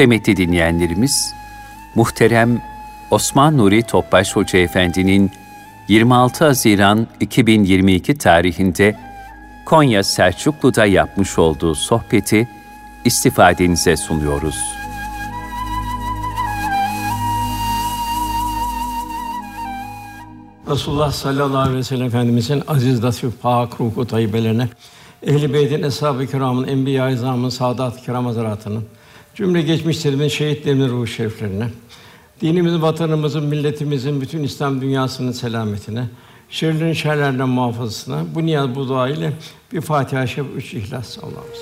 Kıymetli dinleyenlerimiz, muhterem Osman Nuri Topbaş Hoca Efendi'nin 26 Haziran 2022 tarihinde Konya Selçuklu'da yapmış olduğu sohbeti istifadenize sunuyoruz. Resulullah sallallahu aleyhi ve sellem Efendimizin aziz, latif, pak, ruhu tayyibelerine, ehl-i beytin, eshab-ı kiramın, enbiya-i izamın, saadat-ı kiram cümle geçmişlerimin, şehitlerimizin ruhu şeriflerine, dinimizin, vatanımızın, milletimizin, bütün İslam dünyasının selametine, şerlerin şerlerden muhafazasına, bu niyaz, bu dua ile bir Fatiha-i üç İhlas Allah'ımız.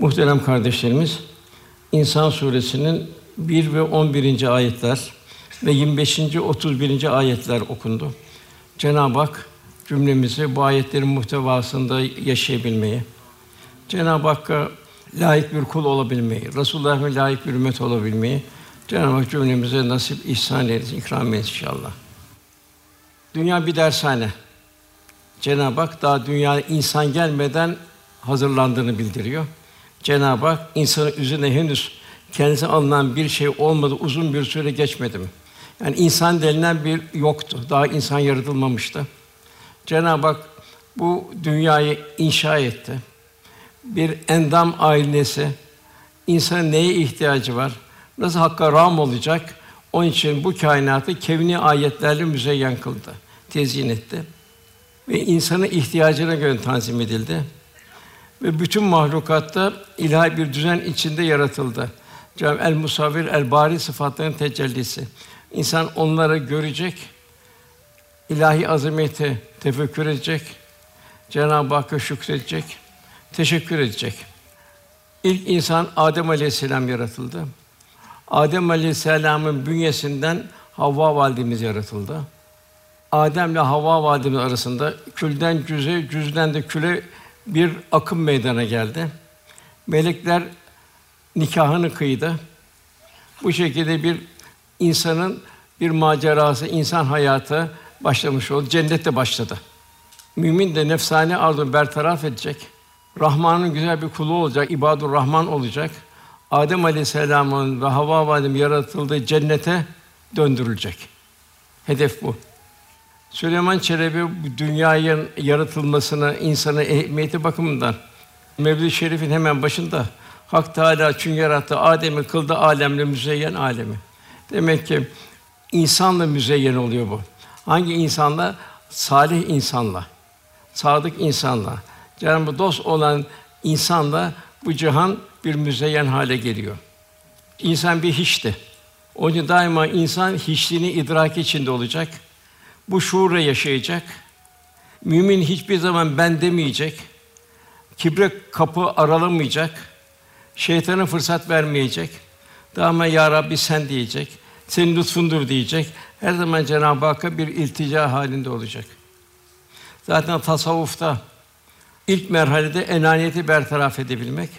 Muhterem kardeşlerimiz, İnsan suresinin 1 ve 11. ayetler ve 25. 31. ayetler okundu. Cenab-ı Hak cümlemizi bu ayetlerin muhtevasında yaşayabilmeyi, Cenab-ı Hakk'a layık bir kul olabilmeyi, Resulullah'a layık bir ümmet olabilmeyi Cenab-ı Hak cümlemize nasip ihsan eylesin, ikram eylesin inşallah. Dünya bir dershane. Cenab-ı Hak daha dünya insan gelmeden hazırlandığını bildiriyor. Cenab-ı Hak insanın üzerine henüz kendisine alınan bir şey olmadı, uzun bir süre geçmedi mi? Yani insan denilen bir yoktu. Daha insan yaratılmamıştı. Cenab-ı Hak bu dünyayı inşa etti. Bir endam ailesi insanın neye ihtiyacı var? Nasıl hakka ram olacak? Onun için bu kainatı kevni ayetlerle müzeyyen kıldı, tezyin etti. Ve insanın ihtiyacına göre tanzim edildi ve bütün mahlukatta ilahi bir düzen içinde yaratıldı. Cenab-ı El Musavvir El Bari sıfatlarının tecellisi. İnsan onları görecek, ilahi azameti tefekkür edecek, Cenab-ı Hakk'a şükredecek, teşekkür edecek. İlk insan Adem Aleyhisselam yaratıldı. Adem Aleyhisselam'ın bünyesinden Havva validemiz yaratıldı. Adem ile Havva validemiz arasında külden cüze, cüzden de küle bir akım meydana geldi. Melekler nikahını kıydı. Bu şekilde bir insanın bir macerası, insan hayatı başlamış oldu. Cennette başladı. Mümin de nefsane arzu bertaraf edecek. Rahman'ın güzel bir kulu olacak, ibadur Rahman olacak. Adem Aleyhisselam'ın ve Havva validem yaratıldığı cennete döndürülecek. Hedef bu. Süleyman Çelebi dünyanın yaratılmasına, insanı ehemmiyeti bakımından Mevlid-i Şerif'in hemen başında Hak Teâlâ çünkü yarattı Adem'i kıldı alemle müzeyyen alemi. Demek ki insanla müzeyyen oluyor bu. Hangi insanla? Salih insanla, sadık insanla, Cenab-ı dost olan insanla bu cihan bir müzeyyen hale geliyor. İnsan bir hiçti. Onun için daima insan hiçliğini idrak içinde olacak bu şuurla yaşayacak. Mümin hiçbir zaman ben demeyecek. Kibre kapı aralamayacak. Şeytana fırsat vermeyecek. Daima ya Rabbi sen diyecek. Senin lütfundur diyecek. Her zaman Cenab-ı Hakk'a bir iltica halinde olacak. Zaten tasavvufta ilk merhalede enaniyeti bertaraf edebilmek.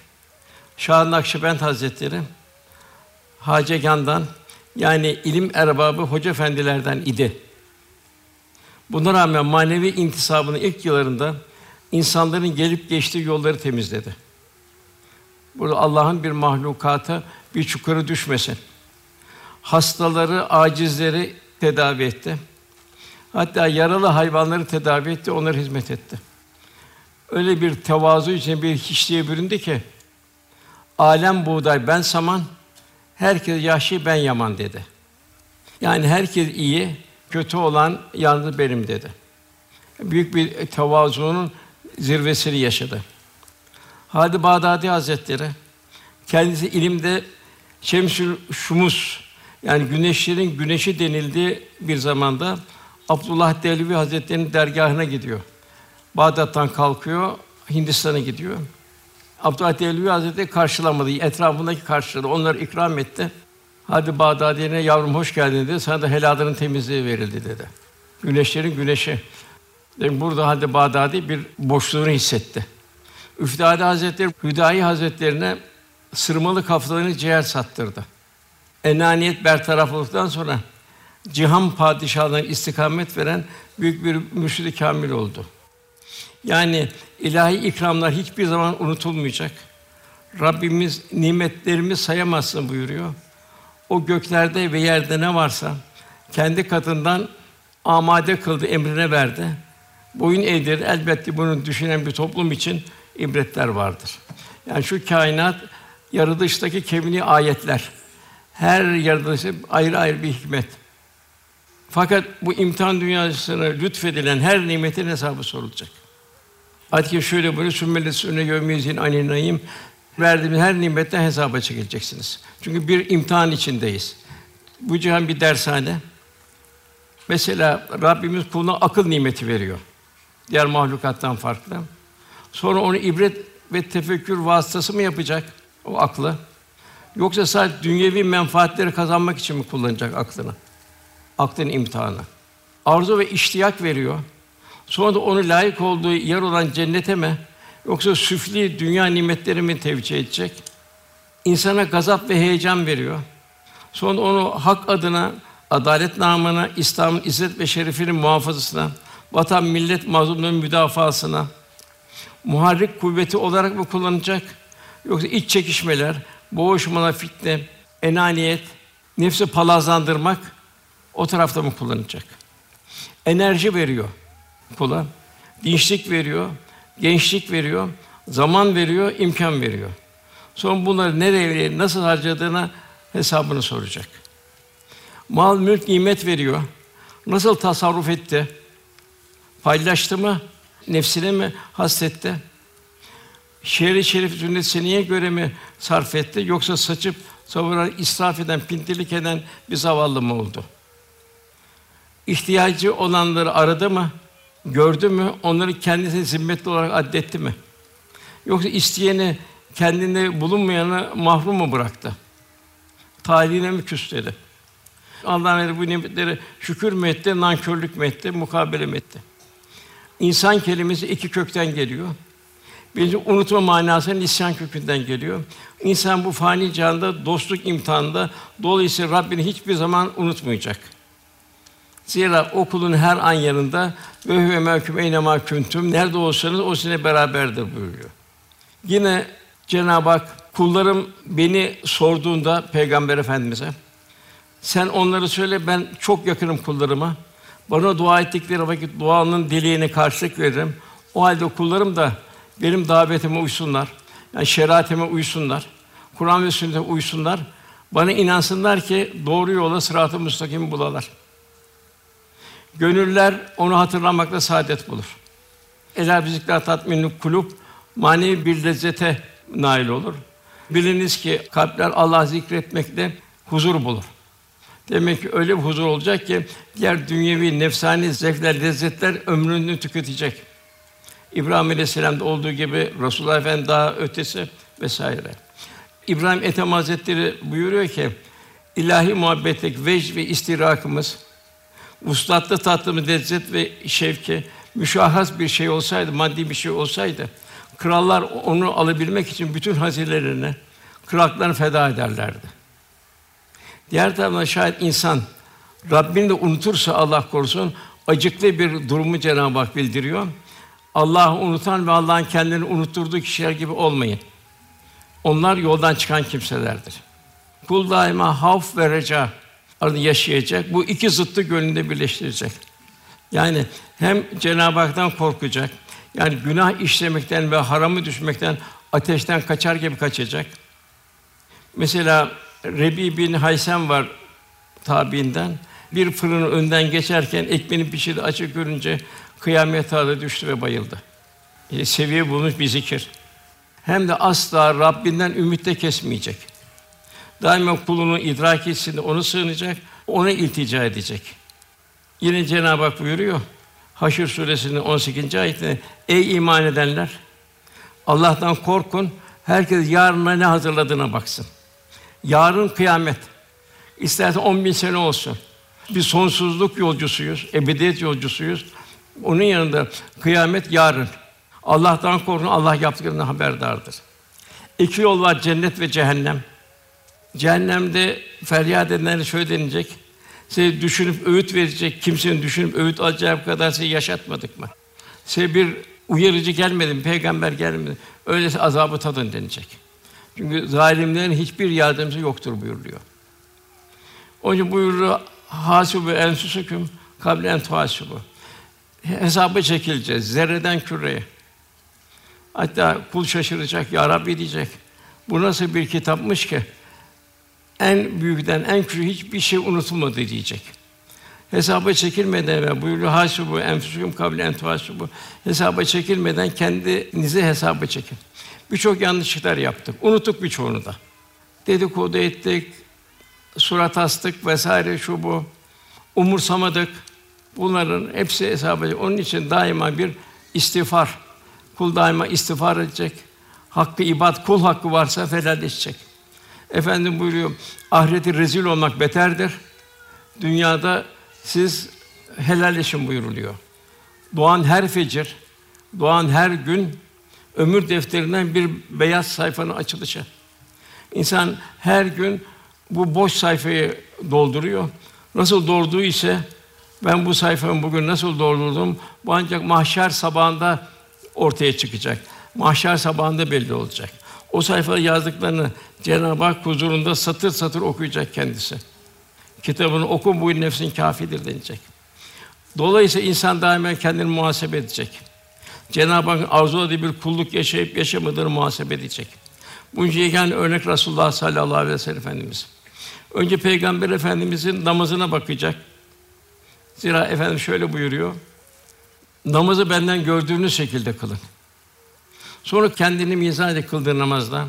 Şah Nakşibend Hazretleri Hacegan'dan yani ilim erbabı hoca efendilerden idi. Buna rağmen manevi intisabının ilk yıllarında insanların gelip geçtiği yolları temizledi. Burada Allah'ın bir mahlukata bir çukura düşmesin. Hastaları, acizleri tedavi etti. Hatta yaralı hayvanları tedavi etti, onlara hizmet etti. Öyle bir tevazu için bir hiçliğe büründü ki alem buğday ben saman, herkes yaşlı ben yaman dedi. Yani herkes iyi, kötü olan yalnız benim dedi. Büyük bir tevazuunun zirvesini yaşadı. Hadi Bağdadi Hazretleri kendisi ilimde Şemsül Şumus yani güneşlerin güneşi denildiği bir zamanda Abdullah Devlevi Hazretleri'nin dergahına gidiyor. Bağdat'tan kalkıyor, Hindistan'a gidiyor. Abdullah Devlevi Hazretleri karşılamadı, etrafındaki karşıladı, onları ikram etti. Hadi Bağdadi'ne yavrum hoş geldin dedi. Sana da helalının temizliği verildi dedi. Güneşlerin güneşi. Dedim burada halde Bağdadi bir boşluğunu hissetti. Üftade Hazretleri Hüdayi Hazretlerine sırmalı kaftanı ciğer sattırdı. enaniyet bertaraf olduktan sonra cihan padişahlarına istikamet veren büyük bir mürşid-i kamil oldu. Yani ilahi ikramlar hiçbir zaman unutulmayacak. Rabbimiz nimetlerimi sayamazsın buyuruyor. O göklerde ve yerde ne varsa kendi katından amade kıldı, emrine verdi. Boyun eğdir. Elbette bunu düşünen bir toplum için ibretler vardır. Yani şu kainat yaratılıştaki kevni ayetler. Her yaratılışı ayrı ayrı bir hikmet. Fakat bu imtihan dünyasına lütfedilen her nimetin hesabı sorulacak. Ayet-i şöyle böyle sümmeles üne yevmiyezin aninayim verdiğimiz her nimetten hesaba çekileceksiniz. Çünkü bir imtihan içindeyiz. Bu cihan bir dershane. Mesela Rabbimiz kuluna akıl nimeti veriyor. Diğer mahlukattan farklı. Sonra onu ibret ve tefekkür vasıtası mı yapacak o aklı? Yoksa sadece dünyevi menfaatleri kazanmak için mi kullanacak aklını? Aklın imtihanı. Arzu ve iştiyak veriyor. Sonra da onu layık olduğu yer olan cennete mi yoksa süfli dünya nimetleri mi tevcih edecek? İnsana gazap ve heyecan veriyor. Sonra onu hak adına, adalet namına, İslam'ın izzet ve şerefinin muhafazasına, vatan millet mazlumların müdafasına muharrik kuvveti olarak mı kullanacak? Yoksa iç çekişmeler, boğuşmalar, fitne, enaniyet, nefsi palazlandırmak o tarafta mı kullanacak? Enerji veriyor kula, dinçlik veriyor, gençlik veriyor, zaman veriyor, imkan veriyor. Sonra bunları nereye, nasıl harcadığına hesabını soracak. Mal, mülk, nimet veriyor. Nasıl tasarruf etti? Paylaştı mı? Nefsine mi hasretti? Şehri şerif sünnet niye göre mi sarf etti? Yoksa saçıp savuran, israf eden, pintilik eden bir zavallı mı oldu? İhtiyacı olanları aradı mı? Gördü mü? Onları kendisine zimmetli olarak addetti mi? Yoksa isteyeni kendinde bulunmayanı mahrum mu bıraktı? Talihine mi küsledi? Allah'ın bu nimetleri şükür mü etti, nankörlük mü etti, mukabele mi etti? İnsan kelimesi iki kökten geliyor. Birinci unutma manasının isyan kökünden geliyor. İnsan bu fani cihanda dostluk imtihanında dolayısıyla Rabbini hiçbir zaman unutmayacak. Zira o kulun her an yanında ve huve mehkum eynema küntüm nerede olsanız o sizinle beraberdir buyuruyor. Yine Cenab-ı Hak kullarım beni sorduğunda Peygamber Efendimize sen onları söyle ben çok yakınım kullarıma. Bana dua ettikleri vakit duanın dileğine karşılık veririm. O halde kullarım da benim davetime uysunlar. Yani şeriatime uysunlar. Kur'an ve sünnete uysunlar. Bana inansınlar ki doğru yola sırat-ı müstakim bulalar. Gönüller onu hatırlamakla saadet bulur. Ela bizikler tatminli kulüp manevi bir lezzete nail olur. Biliniz ki kalpler Allah zikretmekle huzur bulur. Demek ki öyle bir huzur olacak ki diğer dünyevi nefsani zevkler, lezzetler ömrünü tüketecek. İbrahim Aleyhisselam'da olduğu gibi Resulullah Efendimiz daha ötesi vesaire. İbrahim Ethem Hazretleri buyuruyor ki ilahi muhabbetteki vecd ve istirakımız vuslatlı tatlımız lezzet ve şevki müşahhas bir şey olsaydı, maddi bir şey olsaydı krallar onu alabilmek için bütün hazinelerini, krallıklarını feda ederlerdi. Diğer taraftan şayet insan Rabbini de unutursa Allah korusun acıklı bir durumu Cenab-ı Hak bildiriyor. Allah'ı unutan ve Allah'ın kendini unutturduğu kişiler gibi olmayın. Onlar yoldan çıkan kimselerdir. Kul daima havf ve reca arasında yaşayacak. Bu iki zıttı gönlünde birleştirecek. Yani hem Cenab-ı Hak'tan korkacak. Yani günah işlemekten ve haramı düşmekten, ateşten kaçar gibi kaçacak. Mesela Rebi bin Haysem var tabiinden. Bir fırının önden geçerken ekmeğini pişirdi açık görünce kıyamet hale düştü ve bayıldı. E, seviye bulmuş bir zikir. Hem de asla Rabbinden ümitte kesmeyecek. Daima kulunun idrak içinde onu sığınacak, ona iltica edecek. Yine Cenab-ı Hak buyuruyor. Haşr suresinin 18. ayetinde Ey iman edenler Allah'tan korkun. Herkes yarına ne hazırladığına baksın. Yarın kıyamet. İsterse on bin sene olsun. Bir sonsuzluk yolcusuyuz, ebediyet yolcusuyuz. Onun yanında kıyamet yarın. Allah'tan korkun, Allah yaptıklarından haberdardır. İki yol var, cennet ve cehennem. Cehennemde feryat edenlere şöyle denilecek. Size düşünüp öğüt verecek, kimsenin düşünüp öğüt alacağı kadar sizi yaşatmadık mı? Size bir uyarıcı gelmedi mi, peygamber gelmedi Öyleyse azabı tadın denilecek. Çünkü zalimlerin hiçbir yardımcısı yoktur buyuruluyor. Onun için buyuruyor, hasibu ensusukum kable en tuhasibu. Hesaba çekileceğiz zerreden küreye. Hatta kul şaşıracak, ya Rabbi diyecek. Bu nasıl bir kitapmış ki en büyükten en küçük hiçbir şey unutulmadı diyecek. Hesaba çekilmeden ve buyuruyor hasibu enfusukum kable en tuhasibu. Hesaba çekilmeden kendinizi hesaba çekin. Birçok yanlışlıklar yaptık. Unuttuk birçoğunu da. Dedikodu ettik, surat astık vesaire şu bu. Umursamadık. Bunların hepsi hesaba Onun için daima bir istiğfar. Kul daima istiğfar edecek. Hakkı ibad, kul hakkı varsa helalleşecek. Efendim buyuruyor, ahireti rezil olmak beterdir. Dünyada siz helalleşin buyuruluyor. Doğan her fecir, doğan her gün ömür defterinden bir beyaz sayfanın açılışı. İnsan her gün bu boş sayfayı dolduruyor. Nasıl dolduğu ise ben bu sayfamı bugün nasıl doldurdum? Bu ancak mahşer sabahında ortaya çıkacak. Mahşer sabahında belli olacak. O sayfada yazdıklarını Cenab-ı Hak huzurunda satır satır okuyacak kendisi. Kitabını oku bu nefsin kafidir denecek. Dolayısıyla insan daima kendini muhasebe edecek. Cenab-ı Hak arzuladığı bir kulluk yaşayıp yaşamadığını muhasebe edecek. Bunun yegane örnek Rasulullah sallallahu aleyhi ve sellem Efendimiz. Önce Peygamber Efendimizin namazına bakacak. Zira Efendim şöyle buyuruyor. Namazı benden gördüğünüz şekilde kılın. Sonra kendini mizan ile kıldığı namazda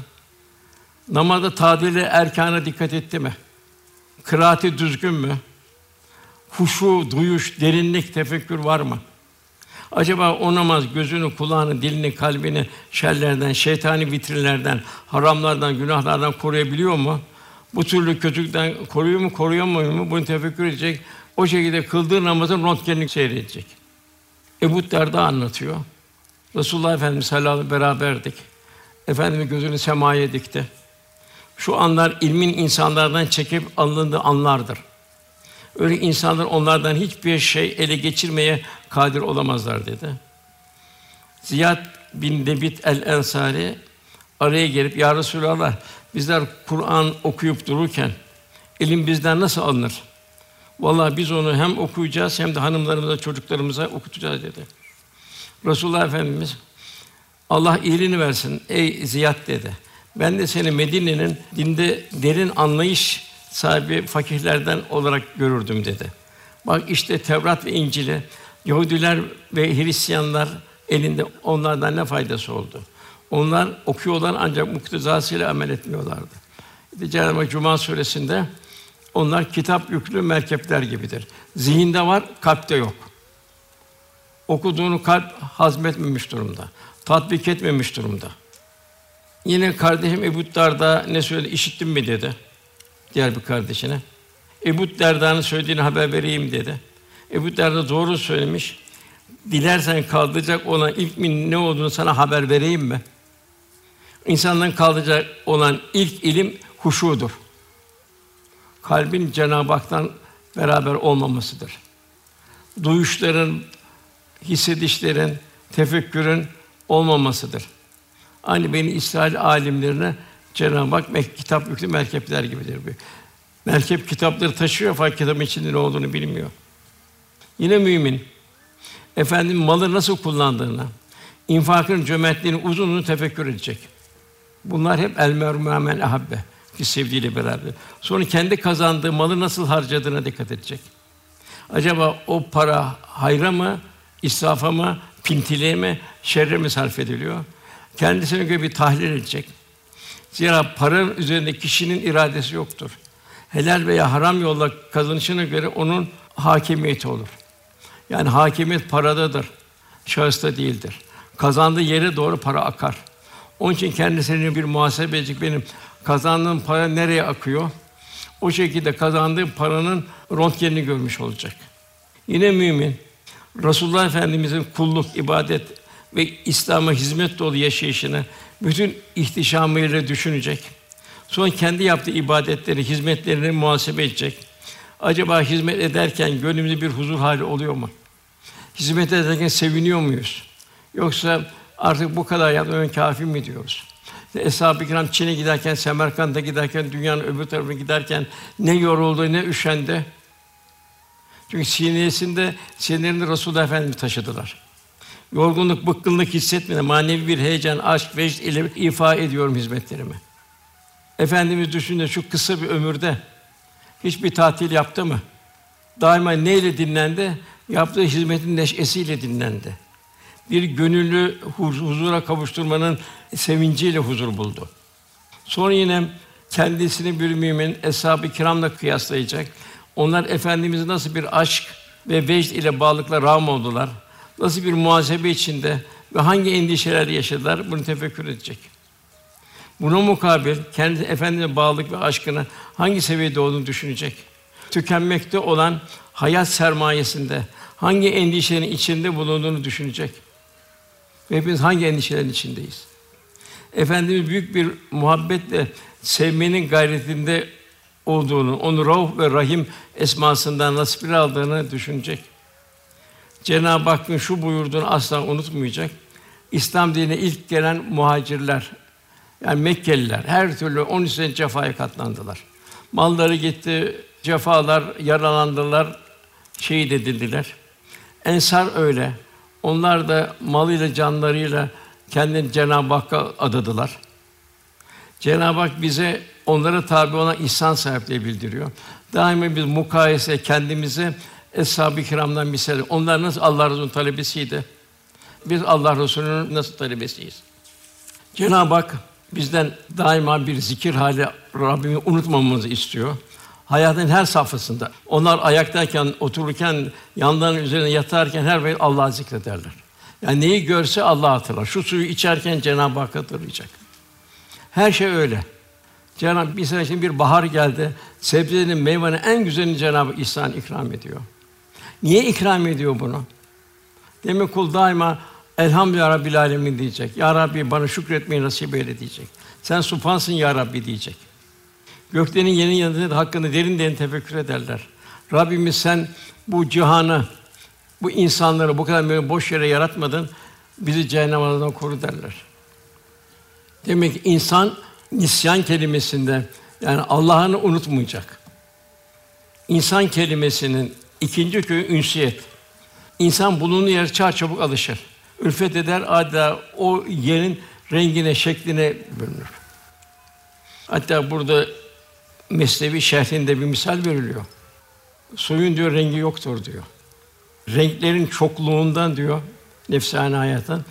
namazda tadili erkana dikkat etti mi? Kıraati düzgün mü? Huşu, duyuş, derinlik, tefekkür var mı? Acaba o namaz gözünü, kulağını, dilini, kalbini şerlerden, şeytani vitrinlerden, haramlardan, günahlardan koruyabiliyor mu? Bu türlü kötülükten koruyor mu, koruyamıyor mu? Bunu tefekkür edecek. O şekilde kıldığı namazın röntgenini seyredecek. Ebu Derda anlatıyor. Resulullah Efendimiz sallallahu beraberdik. Efendimiz gözünü semaya dikti. Şu anlar ilmin insanlardan çekip alındığı anlardır. Öyle insanlar onlardan hiçbir şey ele geçirmeye kadir olamazlar dedi. Ziyad bin Debit el-Ensari araya gelip ya Resulallah bizler Kur'an okuyup dururken ilim bizden nasıl alınır? Vallahi biz onu hem okuyacağız hem de hanımlarımıza, çocuklarımıza okutacağız dedi. Resulullah Efendimiz Allah iyiliğini versin ey Ziyad dedi. Ben de seni Medine'nin dinde derin anlayış sahibi fakihlerden olarak görürdüm dedi. Bak işte Tevrat ve İncil'i Yahudiler ve Hristiyanlar elinde onlardan ne faydası oldu? Onlar okuyorlar ancak muktezasıyla amel etmiyorlardı. İşte Cenab-ı Cuma suresinde onlar kitap yüklü merkepler gibidir. Zihinde var, kalpte yok. Okuduğunu kalp hazmetmemiş durumda. Tatbik etmemiş durumda. Yine kardeşim Ebu Darda ne söyledi? İşittin mi dedi diğer bir kardeşine. Ebu Derda'nın söylediğini haber vereyim dedi. Ebu Derda doğru söylemiş. Dilersen kaldıracak olan ilk min ne olduğunu sana haber vereyim mi? İnsandan kaldıracak olan ilk ilim huşudur. Kalbin Cenab-ı Hak'tan beraber olmamasıdır. Duyuşların, hissedişlerin, tefekkürün olmamasıdır. Aynı beni İsrail alimlerine Cenab-ı Hak kitap yüklü merkepler gibidir. Bu. Merkep kitapları taşıyor fakat kitabın içinde ne olduğunu bilmiyor. Yine mümin efendim malı nasıl kullandığını, infakın cömertliğini uzun tefekkür edecek. Bunlar hep el mermûmen ahabbe ki sevdiğiyle beraber. Sonra kendi kazandığı malı nasıl harcadığına dikkat edecek. Acaba o para hayra mı, israfa mı, pintiliğe mi, şerre mi sarf ediliyor? Kendisine göre bir tahlil edecek. Zira paranın üzerinde kişinin iradesi yoktur. Helal veya haram yolla kazanışına göre onun hakimiyeti olur. Yani hakimiyet paradadır, şahısta değildir. Kazandığı yere doğru para akar. Onun için kendisini bir muhasebe edecek benim kazandığım para nereye akıyor? O şekilde kazandığı paranın röntgenini görmüş olacak. Yine mümin Resulullah Efendimizin kulluk, ibadet ve İslam'a hizmet dolu yaşayışını bütün ihtişamıyla düşünecek. Sonra kendi yaptığı ibadetleri, hizmetlerini muhasebe edecek. Acaba hizmet ederken gönlümüzde bir huzur hali oluyor mu? Hizmet ederken seviniyor muyuz? Yoksa artık bu kadar yapmam kafi mi diyoruz? Eshab-ı Kiram Çin'e giderken, Semerkant'a giderken, dünyanın öbür tarafına giderken ne yoruldu, ne üşendi. Çünkü sinesinde sinirlerini Resulullah Efendimiz taşıdılar. Yorgunluk, bıkkınlık hissetmeden manevi bir heyecan, aşk, vecd ile ifa ediyorum hizmetlerimi. Efendimiz düşünün şu kısa bir ömürde hiçbir tatil yaptı mı? Daima neyle dinlendi? Yaptığı hizmetin neşesiyle dinlendi. Bir gönüllü huzura kavuşturmanın sevinciyle huzur buldu. Sonra yine kendisini bir mümin eshab-ı kiramla kıyaslayacak. Onlar efendimizi nasıl bir aşk ve vecd ile bağlılıkla ram oldular. Nasıl bir muhasebe içinde ve hangi endişeler yaşadılar bunu tefekkür edecek. Buna mukabil kendi efendine bağlılık ve aşkını hangi seviyede olduğunu düşünecek. Tükenmekte olan hayat sermayesinde hangi endişelerin içinde bulunduğunu düşünecek. Ve hepimiz hangi endişelerin içindeyiz? Efendimiz büyük bir muhabbetle sevmenin gayretinde olduğunu, onu Rauf ve Rahim esmasından nasipler aldığını düşünecek. Cenab-ı Hakk'ın şu buyurduğunu asla unutmayacak. İslam dinine ilk gelen muhacirler, yani Mekkeliler her türlü 13 sene cefaya katlandılar. Malları gitti, cefalar, yaralandılar, şehit edildiler. Ensar öyle. Onlar da malıyla, canlarıyla kendini Cenab-ı Hakk'a adadılar. Cenab-ı Hak bize onlara tabi olan ihsan sahipliği bildiriyor. Daima biz mukayese kendimize eshab-ı kiramdan misal. Onlar nasıl Allah Resulü'nün talebesiydi? Biz Allah Resulü'nün nasıl talebesiyiz? Cenab-ı Hak bizden daima bir zikir hali Rabbimi unutmamamızı istiyor. Hayatın her safhasında. Onlar ayaktayken, otururken, yanlarının üzerine yatarken her vakit Allah'ı zikrederler. Yani neyi görse Allah hatırlar. Şu suyu içerken Cenab-ı Hak hatırlayacak. Her şey öyle. Cenab-ı bir sene şimdi bir bahar geldi. Sebzenin, meyvenin en güzelini Cenab-ı İhsan ikram ediyor. Niye ikram ediyor bunu? Demek kul daima Elhamdülillah Rabbil Alemin diyecek. Ya Rabbi bana şükretmeyi nasip eyle diyecek. Sen supansın ya Rabbi diyecek. Göklerin yerin yanında hakkını derin derin tefekkür ederler. Rabbimiz sen bu cihanı, bu insanları bu kadar böyle boş yere yaratmadın. Bizi cehennem koru derler. Demek ki insan nisyan kelimesinde yani Allah'ını unutmayacak. İnsan kelimesinin ikinci köyü ünsiyet. İnsan bulunduğu yer çağ çabuk alışır. Ülfet eder adeta o yerin rengine, şekline bürünür. Hatta burada Mesnevi şerhinde bir misal veriliyor. Suyun diyor rengi yoktur diyor. Renklerin çokluğundan diyor nefsani hayatın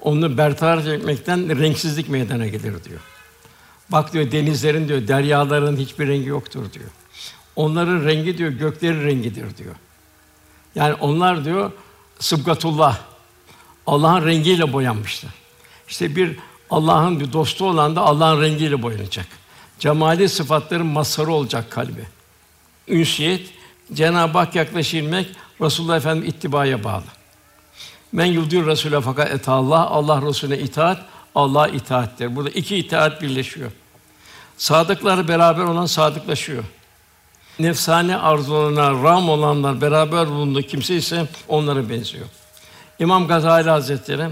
onu bertaraf etmekten renksizlik meydana gelir diyor. Bak diyor denizlerin diyor deryaların hiçbir rengi yoktur diyor. Onların rengi diyor göklerin rengidir diyor. Yani onlar diyor sıbgatullah Allah'ın rengiyle boyanmışlar. İşte bir Allah'ın bir dostu olan da Allah'ın rengiyle boyanacak. Cemali sıfatların mazharı olacak kalbi. Ünsiyet, Cenab-ı Hak yaklaşılmak, Resulullah Efendimiz ittibaya bağlı. Men yudur Resul'e fakat et Allah, Allah Resulüne itaat, Allah itaattir. Burada iki itaat birleşiyor. Sadıklar beraber olan sadıklaşıyor. Nefsane arzularına ram olanlar beraber bulunduğu kimse ise onlara benziyor. İmam Gazali Hazretleri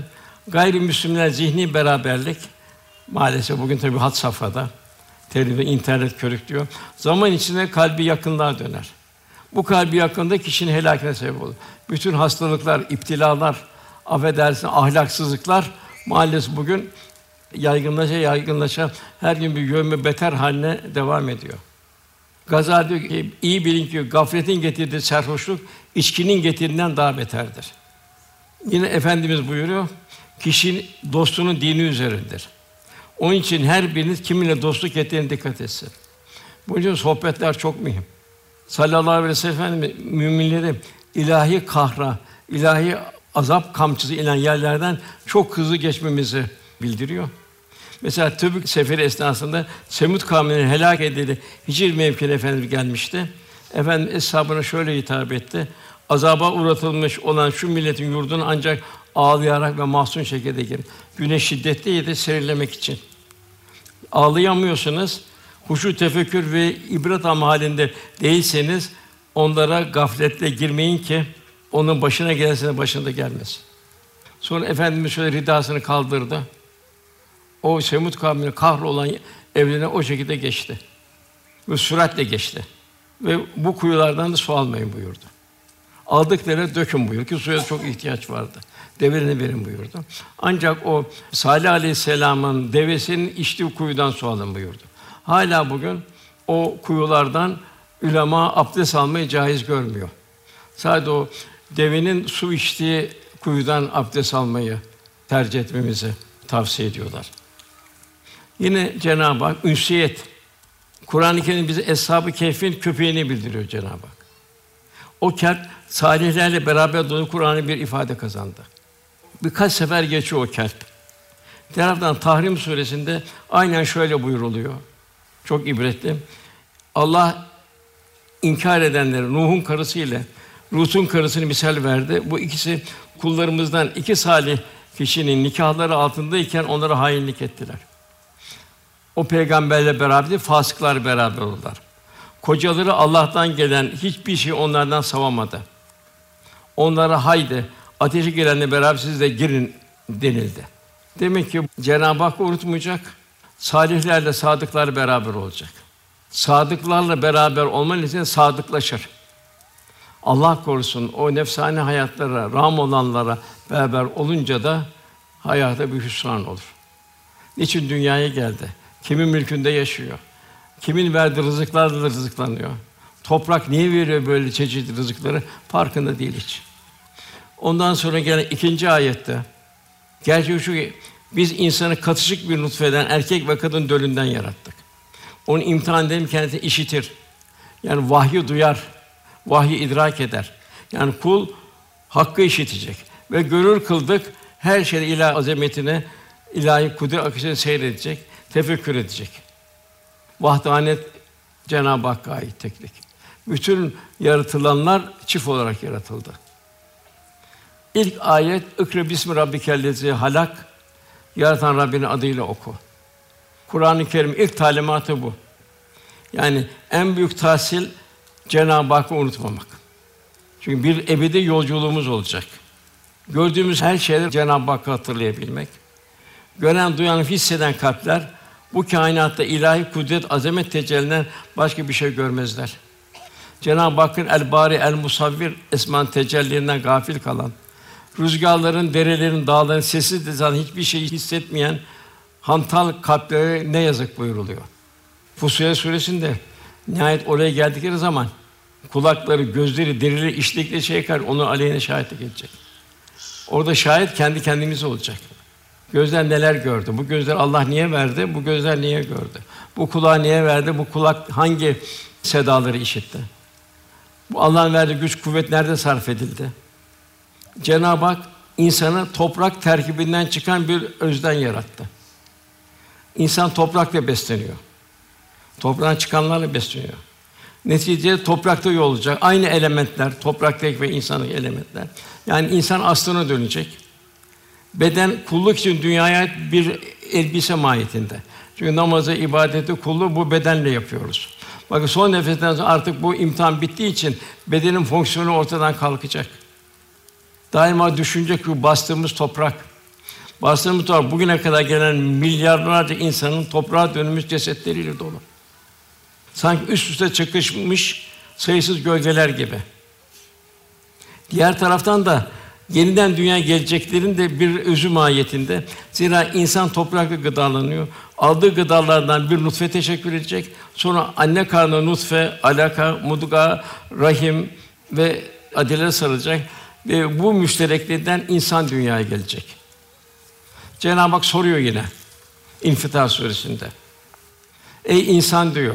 gayrimüslimler zihni beraberlik maalesef bugün tabii hat safhada televizyon, internet körüklüyor. Zaman içinde kalbi yakınlığa döner. Bu kalbi yakında kişinin helakine sebep olur. Bütün hastalıklar, iptilalar, affedersin ahlaksızlıklar maalesef bugün yaygınlaşa yaygınlaşa her gün bir yönme beter haline devam ediyor. Gazali diyor ki, iyi bilin ki gafletin getirdiği serhoşluk içkinin getirdiğinden daha beterdir. Yine Efendimiz buyuruyor, kişinin dostunun dini üzerindir. Onun için her biriniz kiminle dostluk ettiğine dikkat etsin. Bu yüzden sohbetler çok mühim. Sallallahu aleyhi ve sellem müminleri ilahi kahra, ilahi azap kamçısı inen yerlerden çok hızlı geçmemizi bildiriyor. Mesela Tebük seferi esnasında Semut kavminin helak edildi. Hicr mevkine Efendimiz gelmişti. Efendim eshabına şöyle hitap etti. Azaba uğratılmış olan şu milletin yurduna ancak ağlayarak ve mahzun şekilde girin. Güneş şiddetliydi serinlemek için. Ağlayamıyorsunuz. huşu tefekkür ve ibret halinde değilseniz onlara gafletle girmeyin ki onun başına gelsene başında gelmesin. Sonra Efendimiz şöyle ridasını kaldırdı. O Semut kavmine kahrolan evlerine o şekilde geçti. Ve süratle geçti. Ve bu kuyulardan da su almayın buyurdu. Aldıkları dökün buyurdu ki suya çok ihtiyaç vardı. Develerini verin buyurdu. Ancak o Salih Aleyhisselam'ın devesinin içtiği kuyudan su alın buyurdu. Hala bugün o kuyulardan ulema abdest almayı caiz görmüyor. Sadece o devenin su içtiği kuyudan abdest almayı tercih etmemizi tavsiye ediyorlar. Yine Cenab-ı Hak ünsiyet. Kur'an-ı Kerim bize Eshab-ı Kehf'in köpeğini bildiriyor Cenab-ı Hak. O kerp salihlerle beraber dolu Kur'an'ı bir ifade kazandı. Birkaç sefer geçiyor o. Bir taraftan Tahrim suresinde aynen şöyle buyuruluyor. Çok ibretli. Allah inkar edenleri Nuh'un karısı ile Lut'un karısını misal verdi. Bu ikisi kullarımızdan iki salih kişinin nikahları altındayken onlara hainlik ettiler. O peygamberle beraber fasıklar beraber oldular. Kocaları Allah'tan gelen hiçbir şey onlardan savamadı. Onlara haydi ateşe girenle beraber siz de girin denildi. Demek ki Cenab-ı Hak unutmayacak. Salihlerle sadıklar beraber olacak. Sadıklarla beraber olman için sadıklaşır. Allah korusun o nefsane hayatlara, ram olanlara beraber olunca da hayata bir hüsran olur. Niçin dünyaya geldi? Kimin mülkünde yaşıyor? Kimin verdiği rızıklarla rızıklanıyor? Toprak niye veriyor böyle çeşitli rızıkları? Farkında değil hiç. Ondan sonra gelen ikinci ayette gerçeği şu ki biz insanı katışık bir nutfeden erkek ve kadın dölünden yarattık. Onu imtihan edelim kendisi işitir. Yani vahyi duyar, vahyi idrak eder. Yani kul hakkı işitecek ve görür kıldık her şeyde ilah azametine, ilahi kudret akışını seyredecek, tefekkür edecek. Vahdanet Cenab-ı Hakk'a ait teklik. Bütün yaratılanlar çift olarak yaratıldı. İlk ayet "İkra bismi rabbikellezi halak" Yaratan Rabbinin adıyla oku. Kur'an-ı Kerim ilk talimatı bu. Yani en büyük tahsil Cenab-ı Hakk'ı unutmamak. Çünkü bir ebedi yolculuğumuz olacak. Gördüğümüz her şeyleri Cenab-ı Hakk'ı hatırlayabilmek. Gören, duyan, hisseden kalpler bu kainatta ilahi kudret, azamet tecelliden başka bir şey görmezler. Cenab-ı Hakk'ın el bari el musavvir esman tecellilerinden gafil kalan, rüzgarların, derelerin, dağların sessiz de hiçbir şey hissetmeyen hantal kalplere ne yazık buyuruluyor. Fussilet suresinde nihayet oraya geldikleri zaman kulakları, gözleri, derileri işledikleri şey kar onu aleyhine şahitlik edecek. Orada şahit kendi kendimiz olacak. Gözler neler gördü? Bu gözler Allah niye verdi? Bu gözler niye gördü? Bu kulağı niye verdi? Bu kulak hangi sedaları işitti? Bu Allah'ın verdiği güç, kuvvet nerede sarf edildi? Cenab-ı Hak insanı toprak terkibinden çıkan bir özden yarattı. İnsan toprakla besleniyor. Toprağın çıkanlarla besleniyor. Neticede toprakta yol olacak. Aynı elementler, topraktaki ve insanlık elementler. Yani insan aslına dönecek. Beden kulluk için dünyaya bir elbise mahiyetinde. Çünkü namazı, ibadeti, kulluğu bu bedenle yapıyoruz. Bakın son nefesten sonra artık bu imtihan bittiği için bedenin fonksiyonu ortadan kalkacak. Daima düşünecek ki bastığımız toprak, bastığımız toprak bugüne kadar gelen milyarlarca insanın toprağa dönmüş cesetleriyle dolu. Sanki üst üste çakışmış sayısız gölgeler gibi. Diğer taraftan da yeniden dünya geleceklerin de bir özü mahiyetinde. Zira insan toprakla gıdalanıyor. Aldığı gıdalardan bir nutfe teşekkür edecek. Sonra anne karnı nutfe, alaka, mudga, rahim ve adile sarılacak ve bu müşterekliğinden insan dünyaya gelecek. Cenab-ı Hak soruyor yine İnfitar suresinde. Ey insan diyor.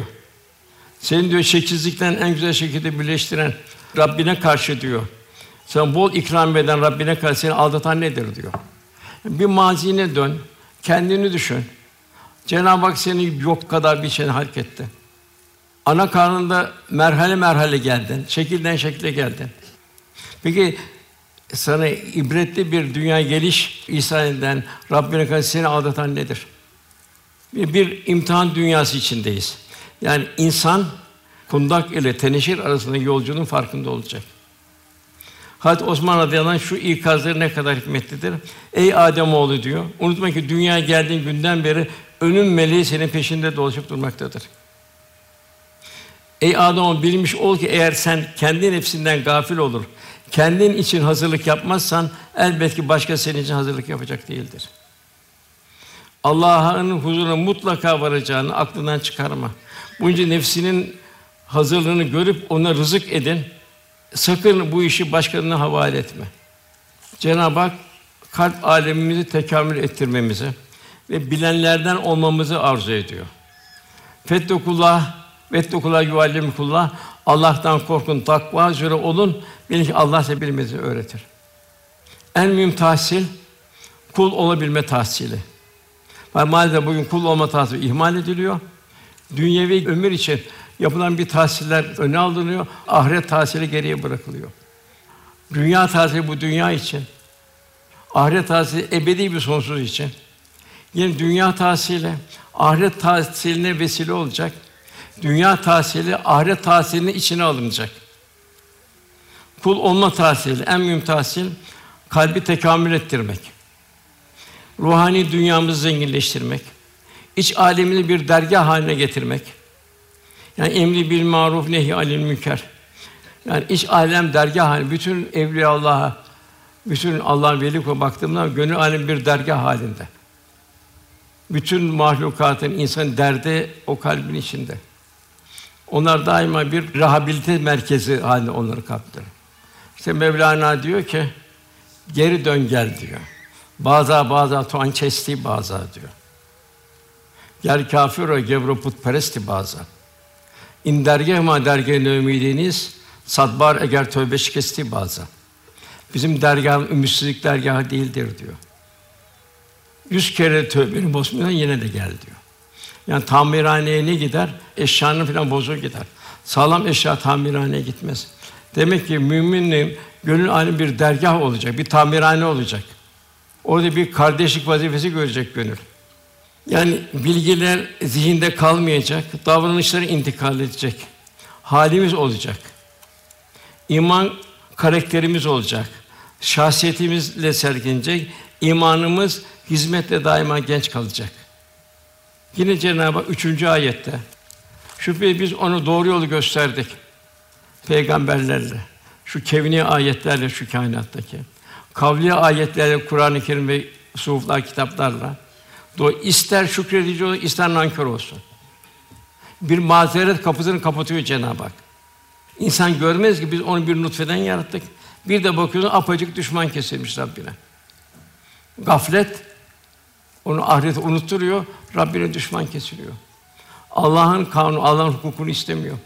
Seni diyor şekilsizlikten en güzel şekilde birleştiren Rabbine karşı diyor. Sen bol ikram eden Rabbine karşı seni aldatan nedir diyor. Bir mazine dön, kendini düşün. Cenab-ı Hak seni yok kadar bir şey hareket etti. Ana karnında merhale merhale geldin, şekilden şekle geldin. Peki sana ibretli bir dünya geliş ihsan eden Rabbine karşı seni aldatan nedir? Bir, bir imtihan dünyası içindeyiz. Yani insan kundak ile teneşir arasındaki yolculuğun farkında olacak. Hazreti Osman radıyallahu şu ikazları ne kadar hikmetlidir. Ey Adem oğlu diyor. Unutma ki dünyaya geldiğin günden beri önün meleği senin peşinde dolaşıp durmaktadır. Ey Adem bilmiş ol ki eğer sen kendi nefsinden gafil olur, kendin için hazırlık yapmazsan elbet ki başka senin için hazırlık yapacak değildir. Allah'ın huzuruna mutlaka varacağını aklından çıkarma. Bunca nefsinin hazırlığını görüp ona rızık edin. Sakın bu işi başkalarına havale etme. Cenab-ı Hak kalp alemimizi tekamül ettirmemizi ve bilenlerden olmamızı arzu ediyor. Fettekullah vettekullah yuallimkullah Allah'tan korkun, takva üzere olun. Bilin ki Allah size bilmenizi öğretir. En mühim tahsil kul olabilme tahsili. Maalesef bugün kul olma tahsili ihmal ediliyor. Dünyevi ömür için yapılan bir tahsiller öne alınıyor, ahiret tahsili geriye bırakılıyor. Dünya tahsili bu dünya için. Ahiret tahsili ebedi bir sonsuz için. Yine dünya tahsili ahiret tahsiline vesile olacak. Dünya tahsili ahiret tahsilinin içine alınacak. Kul olma tahsili en mühim tahsil kalbi tekamül ettirmek. Ruhani dünyamızı zenginleştirmek. İç alemini bir dergah haline getirmek. Yani emri bil maruf nehi anil münker. Yani iç alem dergah haline bütün evliya Allah'a bütün Allah'ın veli kulu baktığımda gönül alem bir dergah halinde. Bütün mahlukatın insan derdi o kalbin içinde. Onlar daima bir rehabilite merkezi halinde onları kaptırır. İşte Mevlana diyor ki geri dön gel diyor. Baza baza tuan çesti baza diyor. Gel kafir o gevro putperesti baza. İn dergah ma dergah ümidiniz sadbar eğer tövbe şikesti baza. Bizim dergah ümitsizlik dergahı değildir diyor. Yüz kere tövbeni bozmadan yine de gel diyor. Yani tamirhaneye ne gider? Eşyanın falan bozuk gider. Sağlam eşya tamirhaneye gitmez. Demek ki müminin gönül aynı bir dergah olacak, bir tamirhane olacak. Orada bir kardeşlik vazifesi görecek gönül. Yani bilgiler zihinde kalmayacak, davranışları intikal edecek. Halimiz olacak. İman karakterimiz olacak. Şahsiyetimizle sergilenecek. İmanımız hizmette daima genç kalacak. Yine Cenab-ı Hak üçüncü ayette şüphesiz biz onu doğru yolu gösterdik peygamberlerle, şu kevni ayetlerle şu kainattaki, kavli ayetlerle Kur'an-ı Kerim ve suhuflar kitaplarla do ister şükredici olsun, ister nankör olsun. Bir mazeret kapısını kapatıyor Cenab-ı Hak. İnsan görmez ki biz onu bir nutfeden yarattık. Bir de bakıyorsun apacık düşman kesilmiş Rabbine. Gaflet onu ahireti unutturuyor, Rabbine düşman kesiliyor. Allah'ın kanunu, Allah'ın hukukunu istemiyor.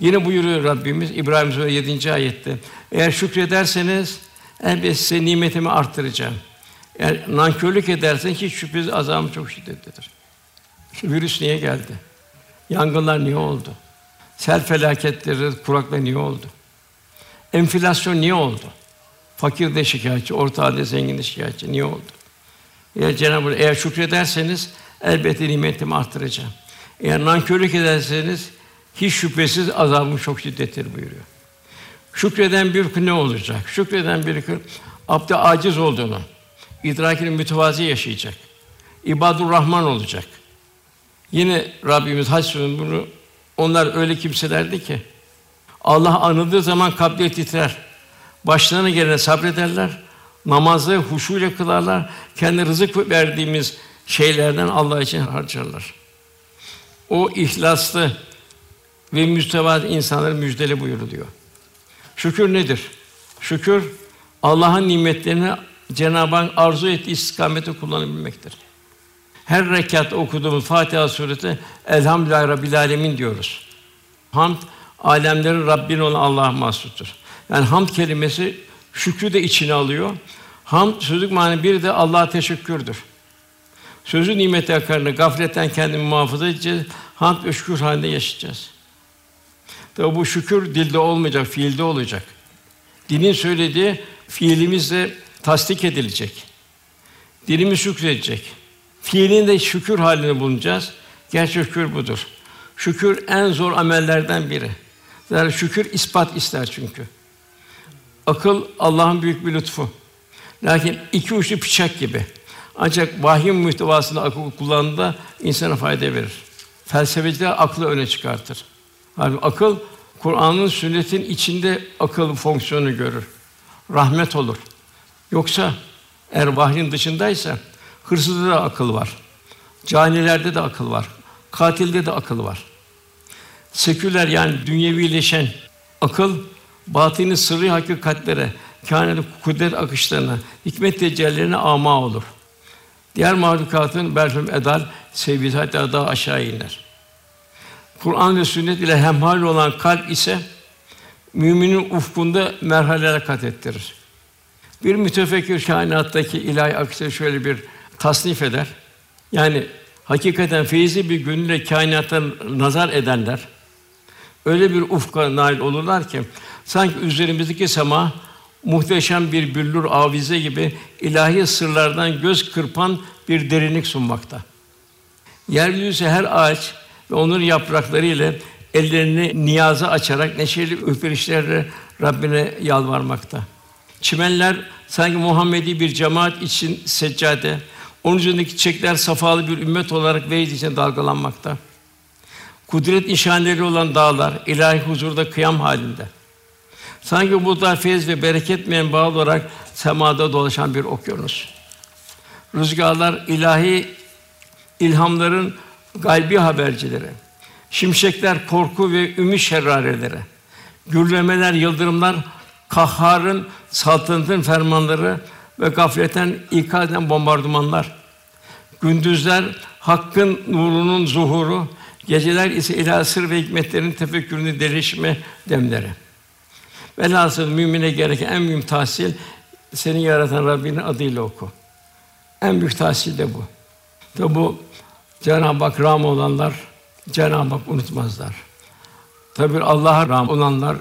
Yine buyuruyor Rabbimiz İbrahim Suresi 7. ayette. Eğer şükrederseniz elbette size nimetimi arttıracağım. Eğer nankörlük edersen hiç şüphesiz azabım çok şiddetlidir. Virüs niye geldi? Yangınlar niye oldu? Sel felaketleri, kuraklar niye oldu? Enflasyon niye oldu? Fakir de şikayetçi, orta halde zengin de şikayetçi. Niye oldu? Eğer Cenab-ı Hak eğer şükrederseniz elbette nimetimi arttıracağım. Eğer nankörlük ederseniz hiç şüphesiz azabım çok şiddettir buyuruyor. Şükreden bir kul ne olacak? Şükreden bir kul abde aciz olduğunu, idrakini mütevazi yaşayacak. İbadur Rahman olacak. Yine Rabbimiz Hac bunu onlar öyle kimselerdi ki Allah anıldığı zaman kalpleri titrer. Başlarına gelene sabrederler. Namazı huşuyla kılarlar. Kendi rızık verdiğimiz şeylerden Allah için harcarlar. O ihlaslı ve müstevazı insanları müjdeli buyuruluyor. Şükür nedir? Şükür Allah'ın nimetlerini Cenab-ı Hak arzu ettiği istikamete kullanabilmektir. Her rekat okuduğumuz Fatiha suresi Elhamdülillahi Rabbil Alemin diyoruz. Hamd alemlerin Rabbin olan Allah'a mahsustur. Yani hamd kelimesi şükrü de içine alıyor. Hamd sözlük manı bir de Allah'a teşekkürdür. Sözü nimet akarını gafletten kendimi muhafaza edeceğiz. Hamd ve şükür halinde yaşayacağız. Tabi bu şükür dilde olmayacak, fiilde olacak. Dinin söylediği fiilimizle tasdik edilecek. Dilimiz şükredecek. Fiilin de şükür halini bulunacağız. Gerçek şükür budur. Şükür en zor amellerden biri. Yani şükür ispat ister çünkü. Akıl Allah'ın büyük bir lütfu. Lakin iki uçlu bıçak gibi. Ancak vahyin muhtevasında akıl kullandığında insana fayda verir. Felsefeciler aklı öne çıkartır. Halbuki akıl Kur'an'ın sünnetin içinde akıl fonksiyonu görür. Rahmet olur. Yoksa eğer vahyin dışındaysa hırsızda da akıl var. Canilerde de akıl var. Katilde de akıl var. Seküler yani dünyevileşen akıl batini sırrı hakikatlere, kâinat kudret akışlarına, hikmet tecellilerine ama olur. Diğer mahlukatın belfem edal seviyesi hatta daha aşağı iner. Kur'an ve sünnet ile hemhal olan kalp ise müminin ufkunda merhaleler kat ettirir. Bir mütefekkir kainattaki ilahi akışı şöyle bir tasnif eder. Yani hakikaten feyzi bir gönülle kainata nazar edenler öyle bir ufka nail olurlar ki sanki üzerimizdeki sema muhteşem bir büllür avize gibi ilahi sırlardan göz kırpan bir derinlik sunmakta. Yeryüzü her ağaç ve onun yaprakları ile ellerini niyaza açarak neşeli üfürüşlerle Rabbine yalvarmakta. Çimenler sanki Muhammedi bir cemaat için seccade, onun üzerindeki çiçekler safalı bir ümmet olarak vecd için dalgalanmakta. Kudret nişanları olan dağlar ilahi huzurda kıyam halinde. Sanki bu da feyz ve bereket menbaı olarak semada dolaşan bir okyanus. Rüzgarlar ilahi ilhamların gaybi habercileri. Şimşekler korku ve ümit şerrareleri. Gürlemeler, yıldırımlar kahharın saltanatın fermanları ve gafletten ikaz eden bombardımanlar. Gündüzler hakkın nurunun zuhuru, geceler ise ilahi ve hikmetlerin tefekkürünü delişme demleri. Velhasıl mümine gereken en mühim tahsil seni yaratan Rabbinin adıyla oku. En büyük tahsil de bu. Tabi bu Cenab-ı Hak ram olanlar Cenab-ı Hak unutmazlar. Tabi Allah'a ram olanlar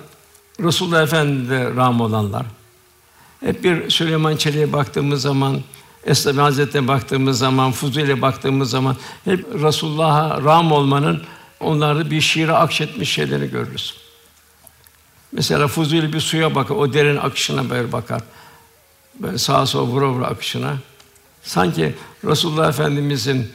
Resulullah Efendimiz'e ram olanlar. Hep bir Süleyman Çelik'e baktığımız zaman, Esnaf Hazretleri'ne baktığımız zaman, Fuzuli'ye baktığımız zaman hep Resulullah'a ram olmanın onlarda bir şiire akşetmiş şeyleri görürüz. Mesela Fuzuli bir suya bakar, o derin akışına böyle bakar. Böyle sağa sola vura vura akışına. Sanki Resulullah Efendimizin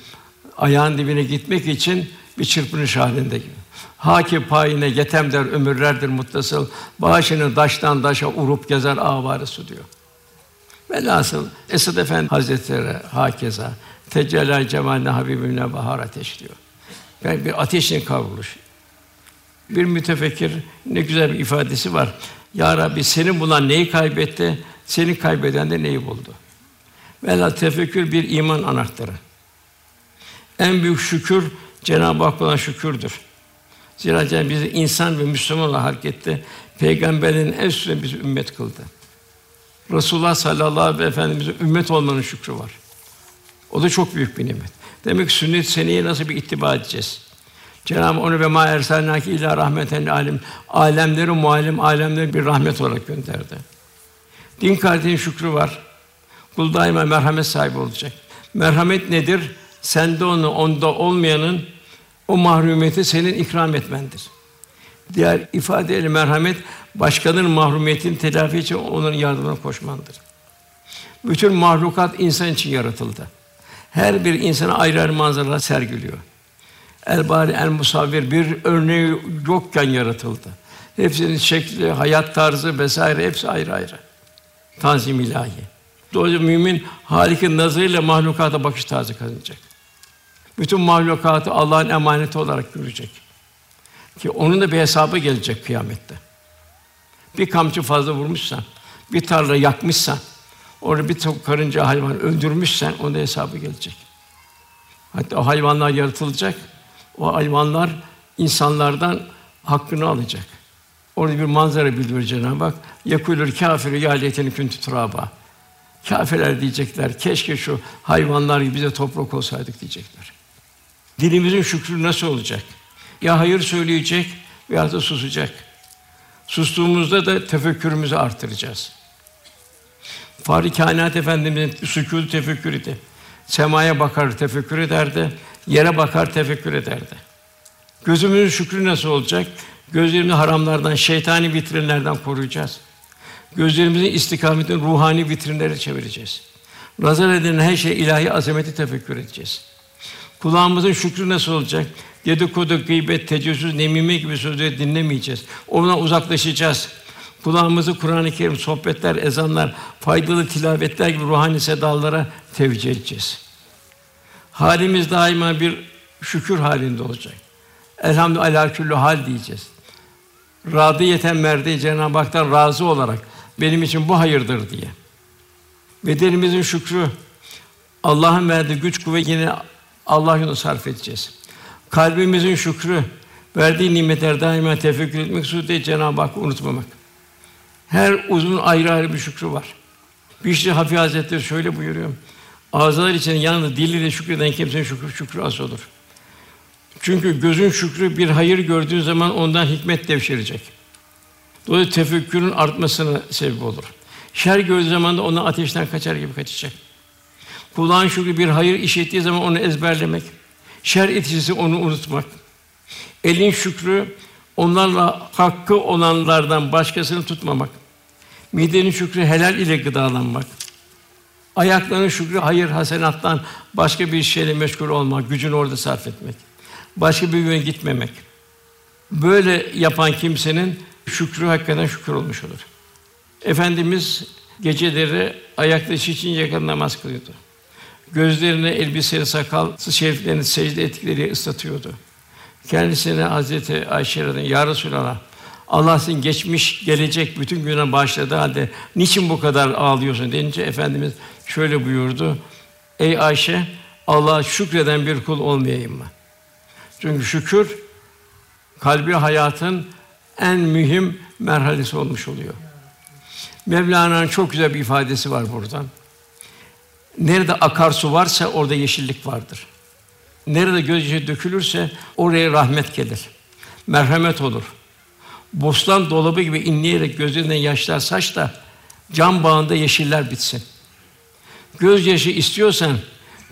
ayağın dibine gitmek için bir çırpınış halinde gibi. Haki payine yetem der ömürlerdir muttasıl. Başını taştan taşa urup gezer avarı su diyor. Velhasıl Esad Efendi Hazretleri hakeza Tecelal cemaline habibine bahar ateş diyor. Yani bir ateşin kavruluş. Bir mütefekkir ne güzel bir ifadesi var. Ya Rabbi senin bulan neyi kaybetti? Seni kaybeden de neyi buldu? Velhâ tefekkür bir iman anahtarı. En büyük şükür Cenab-ı Hak olan şükürdür. Zira bizi insan ve Müslüman olarak harekette peygamberin en üstüne bizi ümmet kıldı. Resulullah sallallahu aleyhi ve efendimize ümmet olmanın şükrü var. O da çok büyük bir nimet. Demek ki sünnet seneye nasıl bir ittiba edeceğiz? Cenab-ı onu ve ma ersalnaki illa rahmeten alim alemleri muallim alemleri bir rahmet olarak gönderdi. Din kardeşin şükrü var. Kul daima merhamet sahibi olacak. Merhamet nedir? Sende onu, onda olmayanın o mahrumiyeti senin ikram etmendir. Diğer ifadeyle merhamet başkalarının mahrumiyetini telafi için onun yardımına koşmandır. Bütün mahlukat insan için yaratıldı. Her bir insana ayrı ayrı manzaralar sergiliyor. El bari el musavvir bir örneği yokken yaratıldı. Hepsinin şekli, hayat tarzı vesaire hepsi ayrı ayrı. Tanzim ilahi. Dolayısıyla mümin Halik'in nazarıyla mahlukata bakış tarzı kazanacak. Bütün mahlukatı Allah'ın emaneti olarak görecek. Ki onun da bir hesabı gelecek kıyamette. Bir kamçı fazla vurmuşsan, bir tarla yakmışsan, orada bir karınca hayvan öldürmüşsen onun da hesabı gelecek. Hatta o hayvanlar yaratılacak. O hayvanlar insanlardan hakkını alacak. Orada bir manzara bildiriyor Cenab-ı Hak. Yekulur kâfiru ya leyteni kuntu turaba. Kâfirler diyecekler, keşke şu hayvanlar gibi bize toprak olsaydık diyecekler. Dilimizin şükrü nasıl olacak? Ya hayır söyleyecek veya da susacak. Sustuğumuzda da tefekkürümüzü artıracağız. Fahri Kainat Efendimizin sükût tefekkürüydü. Semaya bakar tefekkür ederdi, yere bakar tefekkür ederdi. Gözümüzün şükrü nasıl olacak? Gözlerimizi haramlardan, şeytani vitrinlerden koruyacağız. Gözlerimizin istikametini ruhani vitrinlere çevireceğiz. Nazar edilen her şey ilahi azameti tefekkür edeceğiz. Kulağımızın şükrü nasıl olacak? Dedikodu, gıybet, tecessüs, nemime gibi sözleri dinlemeyeceğiz. Ona uzaklaşacağız. Kulağımızı Kur'an-ı Kerim, sohbetler, ezanlar, faydalı tilavetler gibi ruhani sedalara tevcih edeceğiz. Halimiz daima bir şükür halinde olacak. Elhamdülillah küllü hal diyeceğiz. Radiyeten merdi Cenab-ı Hak'tan razı olarak benim için bu hayırdır diye. Bedenimizin şükrü Allah'ın verdiği güç kuvvet yine Allah yolunda sarf edeceğiz. Kalbimizin şükrü verdiği nimetler daima tefekkür etmek suretiyle Cenab-ı Hakk'ı unutmamak. Her uzun ayrı ayrı bir şükrü var. Bişri Hafi Hazretleri şöyle buyuruyor. Ağızlar için yalnız diliyle şükreden kimsenin şükrü şükrü az olur. Çünkü gözün şükrü bir hayır gördüğün zaman ondan hikmet devşirecek. Dolayısıyla tefekkürün artmasına sebep olur. Şer gördüğü zaman da ona ateşten kaçar gibi kaçacak. Kulağın şükrü bir hayır işittiği zaman onu ezberlemek. Şer etkisi onu unutmak. Elin şükrü onlarla hakkı olanlardan başkasını tutmamak. Midenin şükrü helal ile gıdalanmak. Ayakların şükrü hayır hasenattan başka bir şeyle meşgul olmak, gücünü orada sarf etmek. Başka bir yöne gitmemek. Böyle yapan kimsenin şükrü hakikaten şükür olmuş olur. Efendimiz geceleri ayakta için yakın namaz kılıyordu. Gözlerini, elbiseli, sakal şeriflerini secde ettikleri ıslatıyordu. Kendisine Hazreti Ayşe radıyallahu Ya Resulallah, Allah senin geçmiş, gelecek bütün günah bağışladı halde niçin bu kadar ağlıyorsun deyince Efendimiz şöyle buyurdu. Ey Ayşe, Allah'a şükreden bir kul olmayayım mı? Çünkü şükür kalbi hayatın en mühim merhalesi olmuş oluyor. Mevlana'nın çok güzel bir ifadesi var buradan. Nerede akarsu varsa orada yeşillik vardır. Nerede gözyaşı dökülürse oraya rahmet gelir. Merhamet olur. Bostan dolabı gibi inleyerek gözlerinden yaşlar saç da cam bağında yeşiller bitsin. Gözyaşı istiyorsan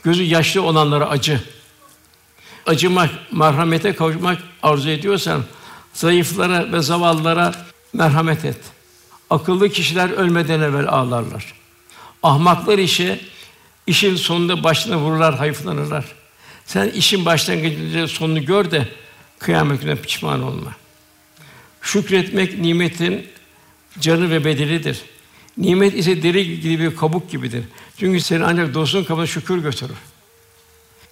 gözü yaşlı olanlara acı. Acımak, merhamete kavuşmak arzu ediyorsan zayıflara ve zavallılara merhamet et. Akıllı kişiler ölmeden evvel ağlarlar. Ahmaklar işe işin sonunda başına vururlar, hayıflanırlar. Sen işin başlangıcında sonunu gör de kıyamet gününe pişman olma. Şükretmek nimetin canı ve bedelidir. Nimet ise deri gibi bir kabuk gibidir. Çünkü seni ancak dostun kabına şükür götürür.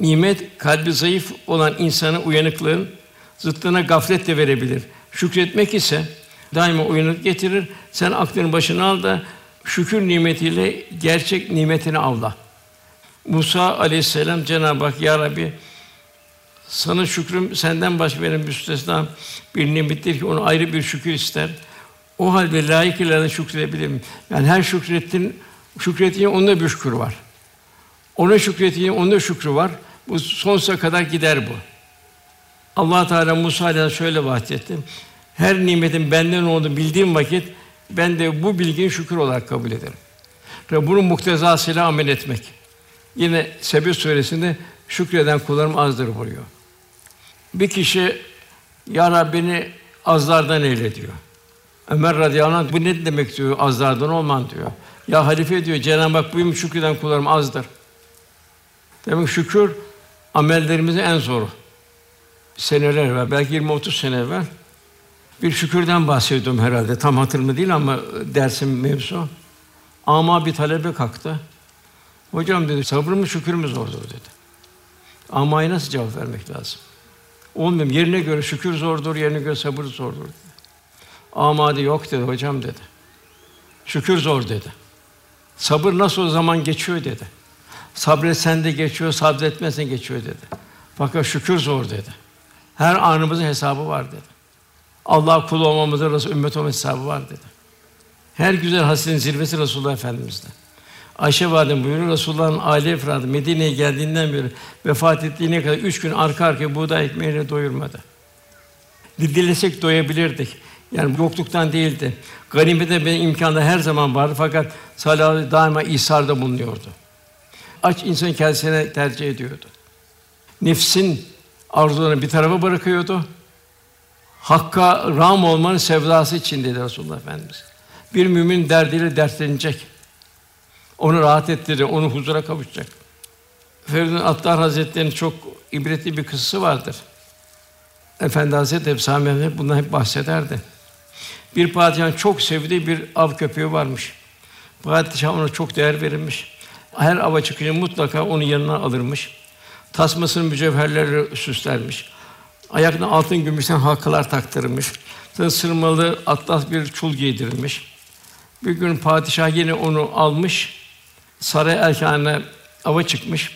Nimet kalbi zayıf olan insana uyanıklığın zıttına gaflet de verebilir. Şükretmek ise daima uyanık getirir. Sen aklını başına al da şükür nimetiyle gerçek nimetini avla. Musa aleyhisselam Cenab-ı Hak ya Rabbi sana şükrüm senden başka benim müstesna bir nimettir ki onu ayrı bir şükür ister. O halde layıkıyla şükredebilirim. Yani her şükrettin şükrettiğin onda bir şükür var. Ona şükrettiğin onda şükrü var. Bu sonsuza kadar gider bu. Allah Teala Musa'ya şöyle bahsetti. Her nimetin benden olduğunu bildiğim vakit ben de bu bilgiyi şükür olarak kabul ederim. Ve bunun muktezasıyla amel etmek. Yine Sebü suresinde şükreden kullarım azdır buyuruyor. Bir kişi ya Rabbini azlardan eyle diyor. Ömer radıyallahu anh bu ne demek diyor azlardan olman diyor. Ya halife diyor Cenab-ı Hak buyum şükreden kullarım azdır. Demek şükür amellerimizin en zoru. Seneler evvel, belki 20-30 sene evvel bir şükürden bahsediyordum herhalde. Tam hatırımda değil ama dersim mevzu. Ama bir talebe kalktı. Hocam dedi, sabır mı şükür mü zordur dedi. Ama'ya nasıl cevap vermek lazım? Olmuyor. Yerine göre şükür zordur, yerine göre sabır zordur dedi. Ama dedi, yok dedi hocam dedi. Şükür zor dedi. Sabır nasıl o zaman geçiyor dedi. Sabretsen de geçiyor, sabretmezsen geçiyor dedi. Fakat şükür zor dedi. Her anımızın hesabı var dedi. Allah kul olmamızın, ümmet olma hesabı var dedi. Her güzel hasretin zirvesi Resulullah Efendimiz'de. Ayşe validem buyuruyor Resulullah'ın aile efradı Medine'ye geldiğinden beri vefat ettiğine kadar üç gün arka arkaya buğday ekmeğiyle doyurmadı. Dilesek doyabilirdik. Yani yokluktan değildi. Ganimete benim imkanda her zaman vardı fakat sallallahu daima ihsarda bulunuyordu. Aç insan kendisine tercih ediyordu. Nefsin arzularını bir tarafa bırakıyordu. Hakka ram olmanın sevdası içindeydi Resulullah Efendimiz. Bir mümin derdiyle dertlenecek. Onu rahat ettirecek, onu huzura kavuşacak. Feridun Attar Hazretleri'nin çok ibretli bir kıssası vardır. Efendi Hazretleri hep Sami Efendi bundan hep bahsederdi. Bir padişahın çok sevdiği bir av köpeği varmış. Padişah ona çok değer verilmiş. Her ava çıkınca mutlaka onu yanına alırmış. Tasmasını mücevherlerle süslermiş. Ayakına altın gümüşten halkalar taktırmış. Sırmalı atlas bir çul giydirilmiş. Bir gün padişah yine onu almış. Saray erkanına ava çıkmış.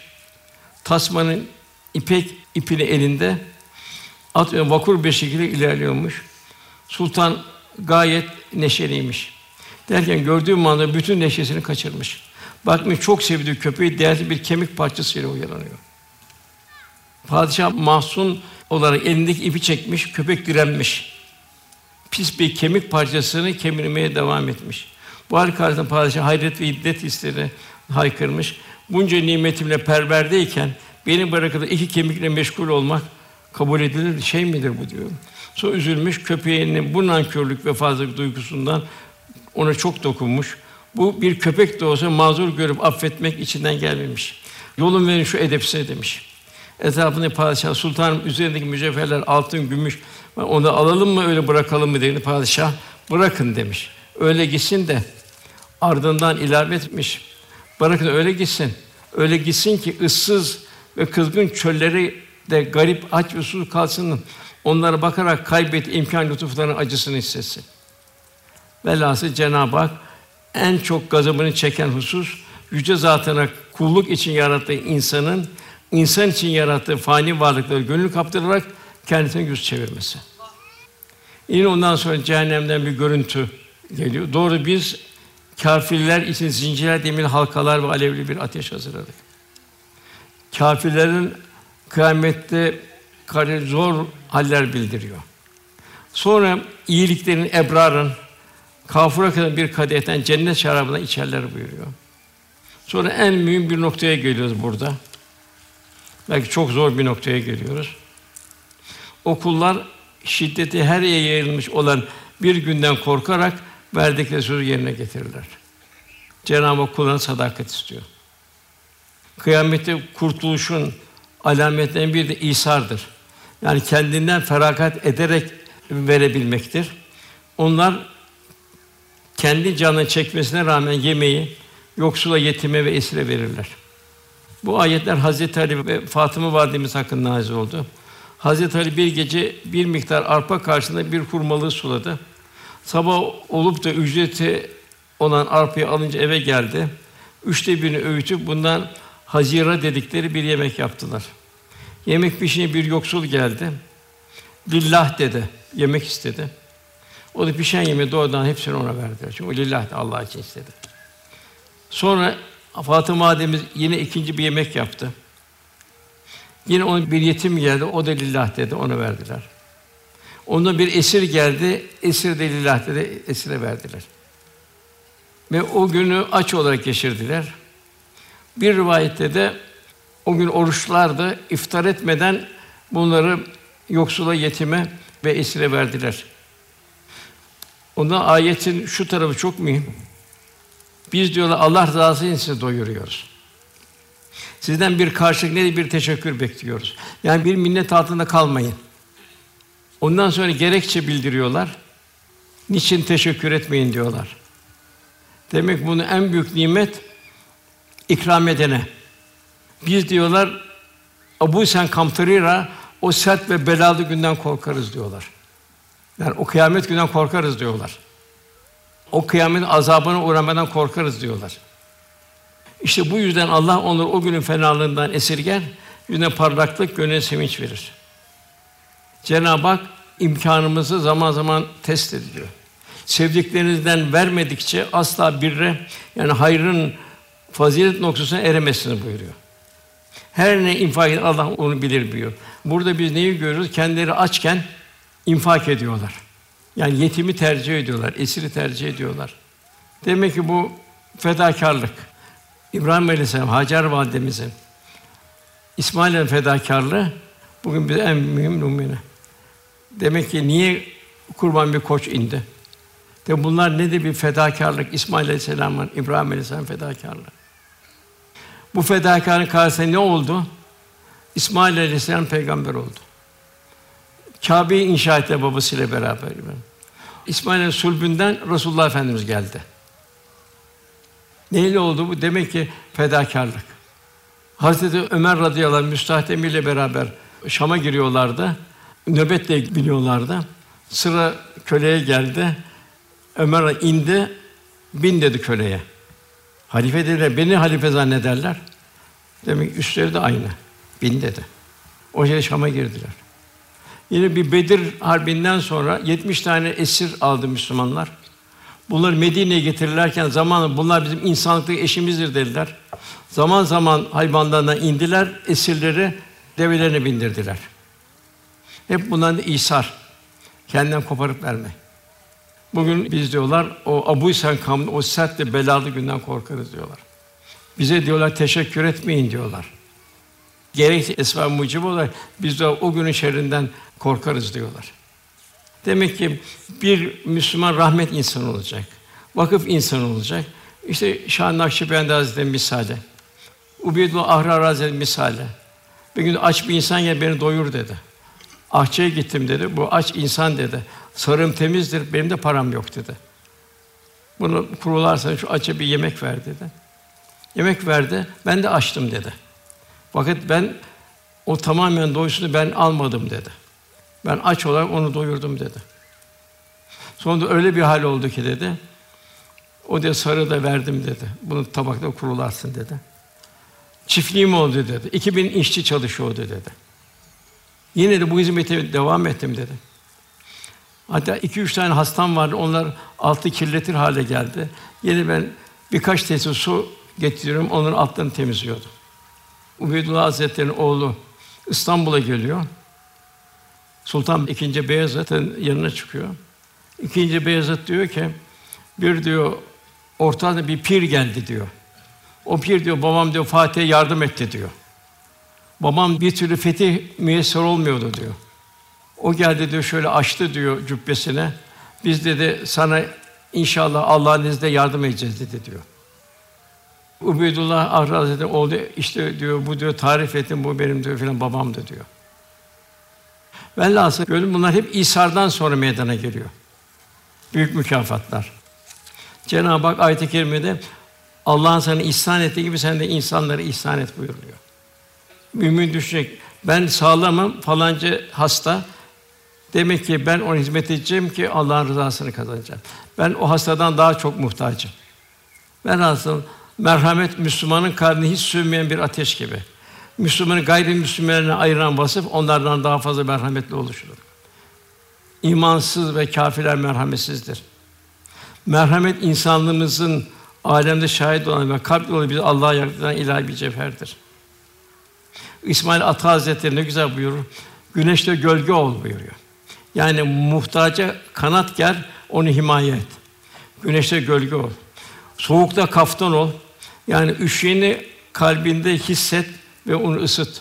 Tasmanın ipek ipini elinde at vakur bir şekilde ilerliyormuş. Sultan gayet neşeliymiş. Derken gördüğü anda bütün neşesini kaçırmış. Bakmış çok sevdiği köpeği değerli bir kemik parçasıyla uyanıyor. Padişah mahzun olarak elindeki ipi çekmiş, köpek direnmiş. Pis bir kemik parçasını kemirmeye devam etmiş. Bu hal karşısında padişah hayret ve iddet hisleri haykırmış. Bunca nimetimle perverdeyken beni bırakıp iki kemikle meşgul olmak kabul edilir şey midir bu diyor. Sonra üzülmüş köpeğinin bu nankörlük ve fazlalık duygusundan ona çok dokunmuş. Bu bir köpek de olsa mazur görüp affetmek içinden gelmemiş. Yolun verin şu edepsize demiş. Etrafında padişah sultanım üzerindeki mücevherler altın, gümüş. Onu alalım mı öyle bırakalım mı dedi padişah. Bırakın demiş. Öyle gitsin de ardından ilave etmiş. Bırakın öyle gitsin. Öyle gitsin ki ıssız ve kızgın çölleri de garip, aç ve susuz kalsın. Onlara bakarak kaybet imkan lütuflarının acısını hissetsin. Velhasıl Cenab-ı Hak en çok gazabını çeken husus yüce zatına kulluk için yarattığı insanın insan için yarattığı fani varlıkları gönül kaptırarak kendisine yüz çevirmesi. Yine ondan sonra cehennemden bir görüntü geliyor. Doğru biz kâfirler için zincirler, demir halkalar ve alevli bir ateş hazırladık. Kâfirlerin kıyamette kare zor haller bildiriyor. Sonra iyiliklerin ebrarın kafura kadar bir kadehten cennet şarabından içerler buyuruyor. Sonra en mühim bir noktaya geliyoruz burada. Belki çok zor bir noktaya geliyoruz. Okullar şiddeti her yere yayılmış olan bir günden korkarak verdikleri sözü yerine getirirler. Cenab-ı Hak kullarına sadakat istiyor. Kıyamette kurtuluşun alametlerinden biri de İsa'dır. Yani kendinden feragat ederek verebilmektir. Onlar kendi canını çekmesine rağmen yemeği yoksula, yetime ve esire verirler. Bu ayetler Hazreti Ali ve Fatıma validemiz hakkında nazil oldu. Hazreti Ali bir gece bir miktar arpa karşısında bir hurmalığı suladı. Sabah olup da ücreti olan arpayı alınca eve geldi. Üçte birini öğütüp bundan hazira dedikleri bir yemek yaptılar. Yemek pişince bir yoksul geldi. Lillah dedi. Yemek istedi. O da pişen yemeği doğrudan hepsini ona verdi. Çünkü lillah Allah için istedi. Sonra Fatıma Ademiz yine ikinci bir yemek yaptı. Yine onun bir yetim geldi, o da lillah dedi, ona verdiler. Onda bir esir geldi, esir de lillah dedi, esire verdiler. Ve o günü aç olarak geçirdiler. Bir rivayette de o gün oruçlardı, iftar etmeden bunları yoksula, yetime ve esire verdiler. Ondan ayetin şu tarafı çok mühim. Biz diyorlar Allah rızası için doyuruyoruz. Sizden bir karşılık ne bir teşekkür bekliyoruz. Yani bir minnet altında kalmayın. Ondan sonra gerekçe bildiriyorlar. Niçin teşekkür etmeyin diyorlar. Demek bunu en büyük nimet ikram edene. Biz diyorlar Abu Sen Kamtarira o sert ve belalı günden korkarız diyorlar. Yani o kıyamet günden korkarız diyorlar. O kıyamet azabına uğramadan korkarız diyorlar. İşte bu yüzden Allah onları o günün fenalığından esirger, yüzüne parlaklık, gönlüne sevinç verir. Cenab-ı Hak imkanımızı zaman zaman test ediyor. Sevdiklerinizden vermedikçe asla birre yani hayrın fazilet noktasına eremezsiniz buyuruyor. Her ne infak eden Allah onu bilir diyor. Burada biz neyi görüyoruz? Kendileri açken infak ediyorlar. Yani yetimi tercih ediyorlar, esiri tercih ediyorlar. Demek ki bu fedakarlık. İbrahim Aleyhisselam, Hacer validemizin İsmail'in fedakarlığı Bugün bize en mühim numune. Demek ki niye kurban bir koç indi? De bunlar ne de bir fedakarlık İsmail Aleyhisselam'ın, İbrahim Aleyhisselam fedakarlığı. Bu fedakarın karşısında ne oldu? İsmail Aleyhisselam peygamber oldu. Kâbe'yi inşa etti babasıyla beraber. İsmail'in sulbünden Resulullah Efendimiz geldi. Neyle oldu bu? Demek ki fedakarlık. Hazreti Ömer radıyallahu anh müstahdemiyle beraber Şam'a giriyorlardı. Nöbetle biliyorlardı. Sıra köleye geldi. Ömer indi, bin dedi köleye. Halife dediler, beni halife zannederler. Demek üstleri de aynı. Bin dedi. O şey Şam'a girdiler. Yine bir Bedir harbinden sonra 70 tane esir aldı Müslümanlar. Bunları Medine'ye getirirlerken zaman bunlar bizim insanlıktaki eşimizdir dediler. Zaman zaman hayvanlarına indiler, esirleri develerine bindirdiler. Hep bundan da İsar. Kendinden koparıp verme. Bugün biz diyorlar o Abu İsa'nın kavminin o sert ve belalı günden korkarız diyorlar. Bize diyorlar teşekkür etmeyin diyorlar. Gerekse esbab mucib olarak biz de o günün şerrinden korkarız diyorlar. Demek ki bir Müslüman rahmet insanı olacak. Vakıf insanı olacak. İşte Şah Nakşibendi Hazretleri misali. Ubeydullah Ahrar Hazretleri misali. Bir gün aç bir insan ya beni doyur dedi. Ahçıya gittim dedi. Bu aç insan dedi. Sarım temizdir. Benim de param yok dedi. Bunu kurularsan şu açı bir yemek ver dedi. Yemek verdi. Ben de açtım dedi. Fakat ben o tamamen doyusunu ben almadım dedi. Ben aç olarak onu doyurdum dedi. Sonra öyle bir hal oldu ki dedi. O da sarı da verdim dedi. Bunu tabakta kurularsın dedi. Çiftliğim oldu dedi. 2000 işçi çalışıyordu dedi. Yine de bu hizmete devam ettim dedi. Hatta iki üç tane hastam vardı. Onlar altı kirletir hale geldi. Yine ben birkaç testi su getiriyorum. Onların altlarını temizliyordum. Ubeydullah Hazretleri'nin oğlu İstanbul'a geliyor. Sultan II. Beyazıt'ın yanına çıkıyor. İkinci Beyazıt diyor ki, bir diyor ortada bir pir geldi diyor. O pir diyor babam diyor Fatih'e yardım etti diyor. Babam bir türlü fetih müyesser olmuyordu diyor. O geldi diyor şöyle açtı diyor cübbesine. Biz dedi sana inşallah Allah'ın izniyle yardım edeceğiz dedi diyor. Ubeydullah Ahra Hazretleri oldu işte diyor bu diyor tarif ettim bu benim diyor filan babamdı diyor. Velhasıl gördüm bunlar hep İsa'dan sonra meydana geliyor. Büyük mükafatlar. Cenab-ı Hak ayet-i kerimede Allah'ın sana ihsan ettiği gibi sen de insanlara ihsan et buyuruyor. Mümin düşecek. Ben sağlamım, falanca hasta. Demek ki ben ona hizmet edeceğim ki Allah'ın rızasını kazanacağım. Ben o hastadan daha çok muhtacım. Ben aslında merhamet Müslümanın kalbini hiç sönmeyen bir ateş gibi. Müslümanı gayrimüslimlerine ayıran vasıf onlardan daha fazla merhametli oluşudur. İmansız ve kâfirler merhametsizdir. Merhamet insanlığımızın alemde şahit olan ve kalp yolu bizi Allah'a yaklaştıran ilahi bir cevherdir. İsmail Ata Hazretleri ne güzel buyurur. Güneşte gölge ol buyuruyor. Yani muhtaca kanat ger, onu himaye et. Güneşte gölge ol. Soğukta kaftan ol. Yani üşüyeni kalbinde hisset ve onu ısıt.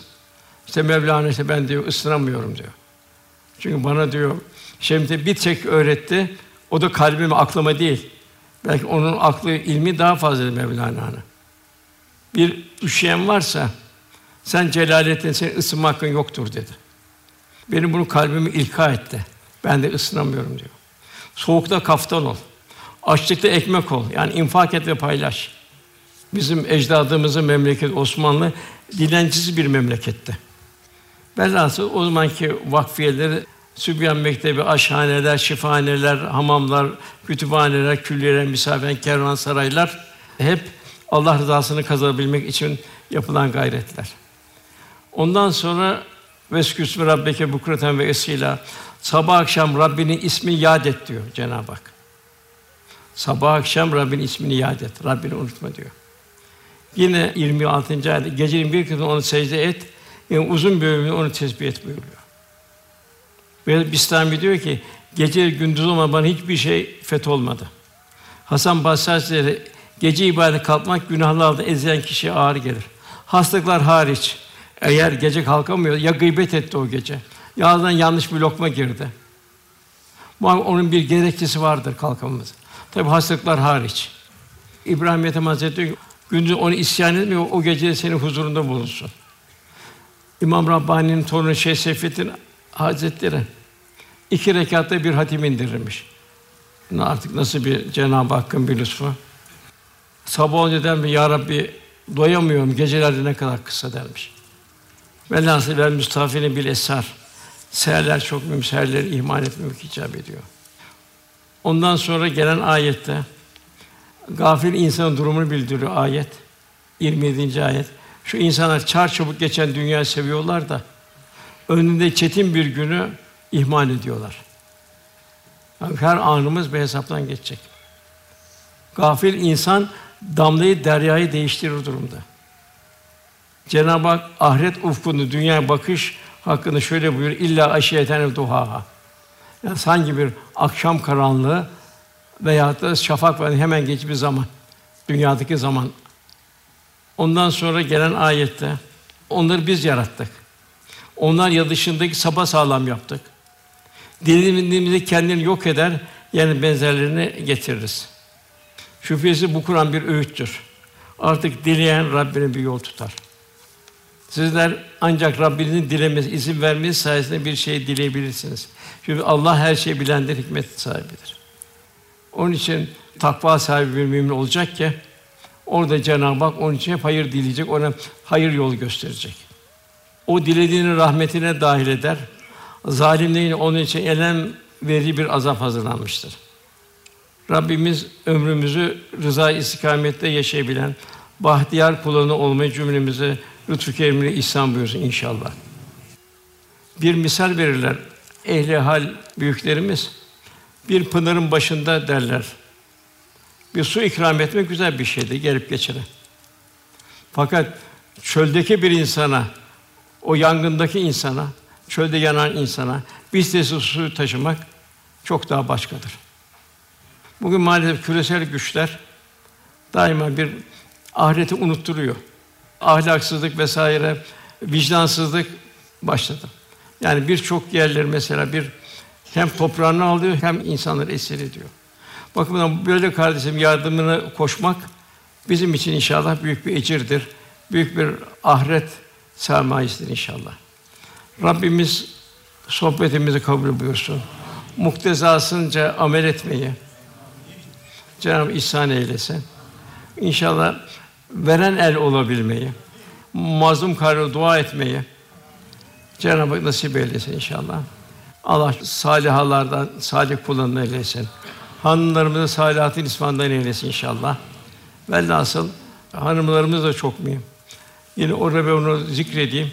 İşte Mevlana işte ben diyor ısınamıyorum diyor. Çünkü bana diyor Şemti bir tek öğretti. O da kalbime, aklıma değil. Belki onun aklı, ilmi daha fazla Mevlana'nın. Bir üşüyen varsa sen Celalettin senin ısınma hakkın yoktur dedi. Benim bunu kalbimi ilka etti. Ben de ısınamıyorum diyor. Soğukta kaftan ol. Açlıkta ekmek ol. Yani infak et ve paylaş. Bizim ecdadımızın memleket Osmanlı dilencisiz bir memleketti. Velhasıl o zamanki vakfiyeleri Sübyan Mektebi, aşhaneler, şifahaneler, hamamlar, kütüphaneler, külliyeler, misafir, kervansaraylar hep Allah rızasını kazanabilmek için yapılan gayretler. Ondan sonra Vesküsmü Rabbeke bukreten ve esila sabah akşam Rabbinin ismini yad et diyor Cenab-ı Hak. Sabah akşam Rabbinin ismini yad et. Rabbini unutma diyor. Yine 26. ayette gecenin bir kısmını onu secde et, yani uzun bir ömrünü onu tesbih et buyuruyor. Ve Bistami diyor ki gece gündüz olma bana hiçbir şey fet olmadı. Hasan Basri gece ibadet kalkmak günahlarda ezilen kişiye ağır gelir. Hastalıklar hariç Eğer gece kalkamıyor, ya gıybet etti o gece, ya yanlış bir lokma girdi. Muhakkak onun bir gerekçesi vardır kalkamamız. Tabi hastalıklar hariç. İbrahim Ethem Hazretleri gündüz onu isyan etmiyor, o gece senin huzurunda bulunsun. İmam Rabbani'nin torunu Şeyh Seyfettin Hazretleri iki rekatta bir hatim indirirmiş. Artık nasıl bir Cenab-ı Hakk'ın bir lütfu. Sabah olunca der Ya Rabbi doyamıyorum, gecelerde ne kadar kısa dermiş. Velhâsıl vel müstafinin bil esar. Seherler çok mühim, seherleri ihmal etmemek icap ediyor. Ondan sonra gelen ayette gafil insanın durumunu bildiriyor ayet. 27. ayet. Şu insanlar çar çabuk geçen dünyayı seviyorlar da önünde çetin bir günü ihmal ediyorlar. Yani her anımız bir hesaptan geçecek. Gafil insan damlayı deryayı değiştirir durumda. Cenab-ı Hak ahiret ufkunu, dünyaya bakış hakkında şöyle buyuruyor: İlla aşiyeten duhaha. Yani sanki bir akşam karanlığı veya da şafak var hemen geç bir zaman. Dünyadaki zaman. Ondan sonra gelen ayette onları biz yarattık. Onlar ya dışındaki sabah sağlam yaptık. Dilediğimizde kendini yok eder, yani benzerlerini getiririz. Şüphesiz bu Kur'an bir öğüttür. Artık dileyen Rabbine bir yol tutar. Sizler ancak Rabbinizin dilemesi, izin vermesi sayesinde bir şey dileyebilirsiniz. Çünkü Allah her şeyi bilendir, hikmet sahibidir. Onun için takva sahibi bir mümin olacak ki orada Cenab-ı Hak onun için hep hayır dileyecek, ona hayır yolu gösterecek. O dilediğini rahmetine dahil eder. Zalimlerin onun için elem verici bir azap hazırlanmıştır. Rabbimiz ömrümüzü rıza istikamette yaşayabilen bahtiyar kullarını olmayı cümlemize lütfü kerimle ihsan buyursun inşallah. Bir misal verirler ehli hal büyüklerimiz. Bir pınarın başında derler. Bir su ikram etmek güzel bir şeydi gelip geçene. Fakat çöldeki bir insana, o yangındaki insana, çölde yanan insana bir sesi su taşımak çok daha başkadır. Bugün maalesef küresel güçler daima bir ahireti unutturuyor. Ahlaksızlık vesaire, vicdansızlık başladı. Yani birçok yerler mesela bir hem toprağını alıyor hem insanları esir ediyor. Bakımdan böyle kardeşim yardımına koşmak bizim için inşallah büyük bir ecirdir. Büyük bir ahiret sermayesidir inşallah. Rabbimiz sohbetimizi kabul buyursun. Muktezasınca amel etmeyi Cenab-ı ihsan eylesin. İnşallah veren el olabilmeyi, mazlum karşı dua etmeyi Cenab-ı Hak nasip eylesin inşallah. Allah salihalardan salih kullarından eylesin. Hanımlarımızı salihatın ismandan eylesin inşallah. Velhasıl hanımlarımız da çok mühim. Yine orada ben onu zikredeyim.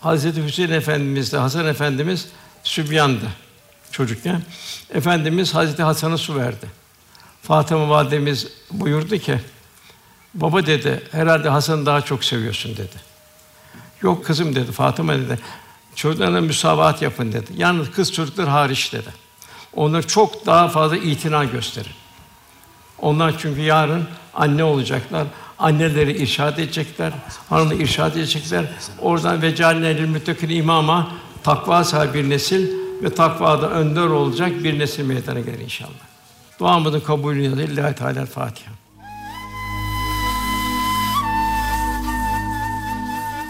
Hazreti Hüseyin Efendimiz de Hasan Efendimiz sübyandı çocukken. Efendimiz Hazreti Hasan'a su verdi. Fatıma validemiz buyurdu ki, baba dedi, herhalde Hasan'ı daha çok seviyorsun dedi. Yok kızım dedi, Fatıma dedi, çocuklarına müsavat yapın dedi. Yalnız kız çocuklar hariç dedi. Onlar çok daha fazla itina gösterin. Onlar çünkü yarın anne olacaklar. Anneleri irşad edecekler, hanımı irşad edecekler. Oradan ve cealnel müttakin imama takva sahibi bir nesil ve takvada önder olacak bir nesil meydana gelir inşallah. Duamızın kabulü lillahi teala Fatiha.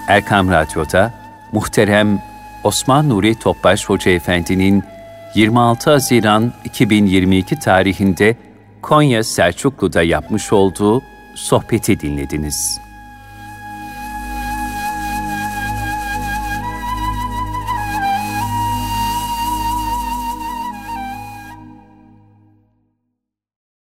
Erkam Radyo'da muhterem Osman Nuri Topbaş Hoca Efendi'nin 26 Haziran 2022 tarihinde Konya Selçuklu'da yapmış olduğu sohbeti dinlediniz.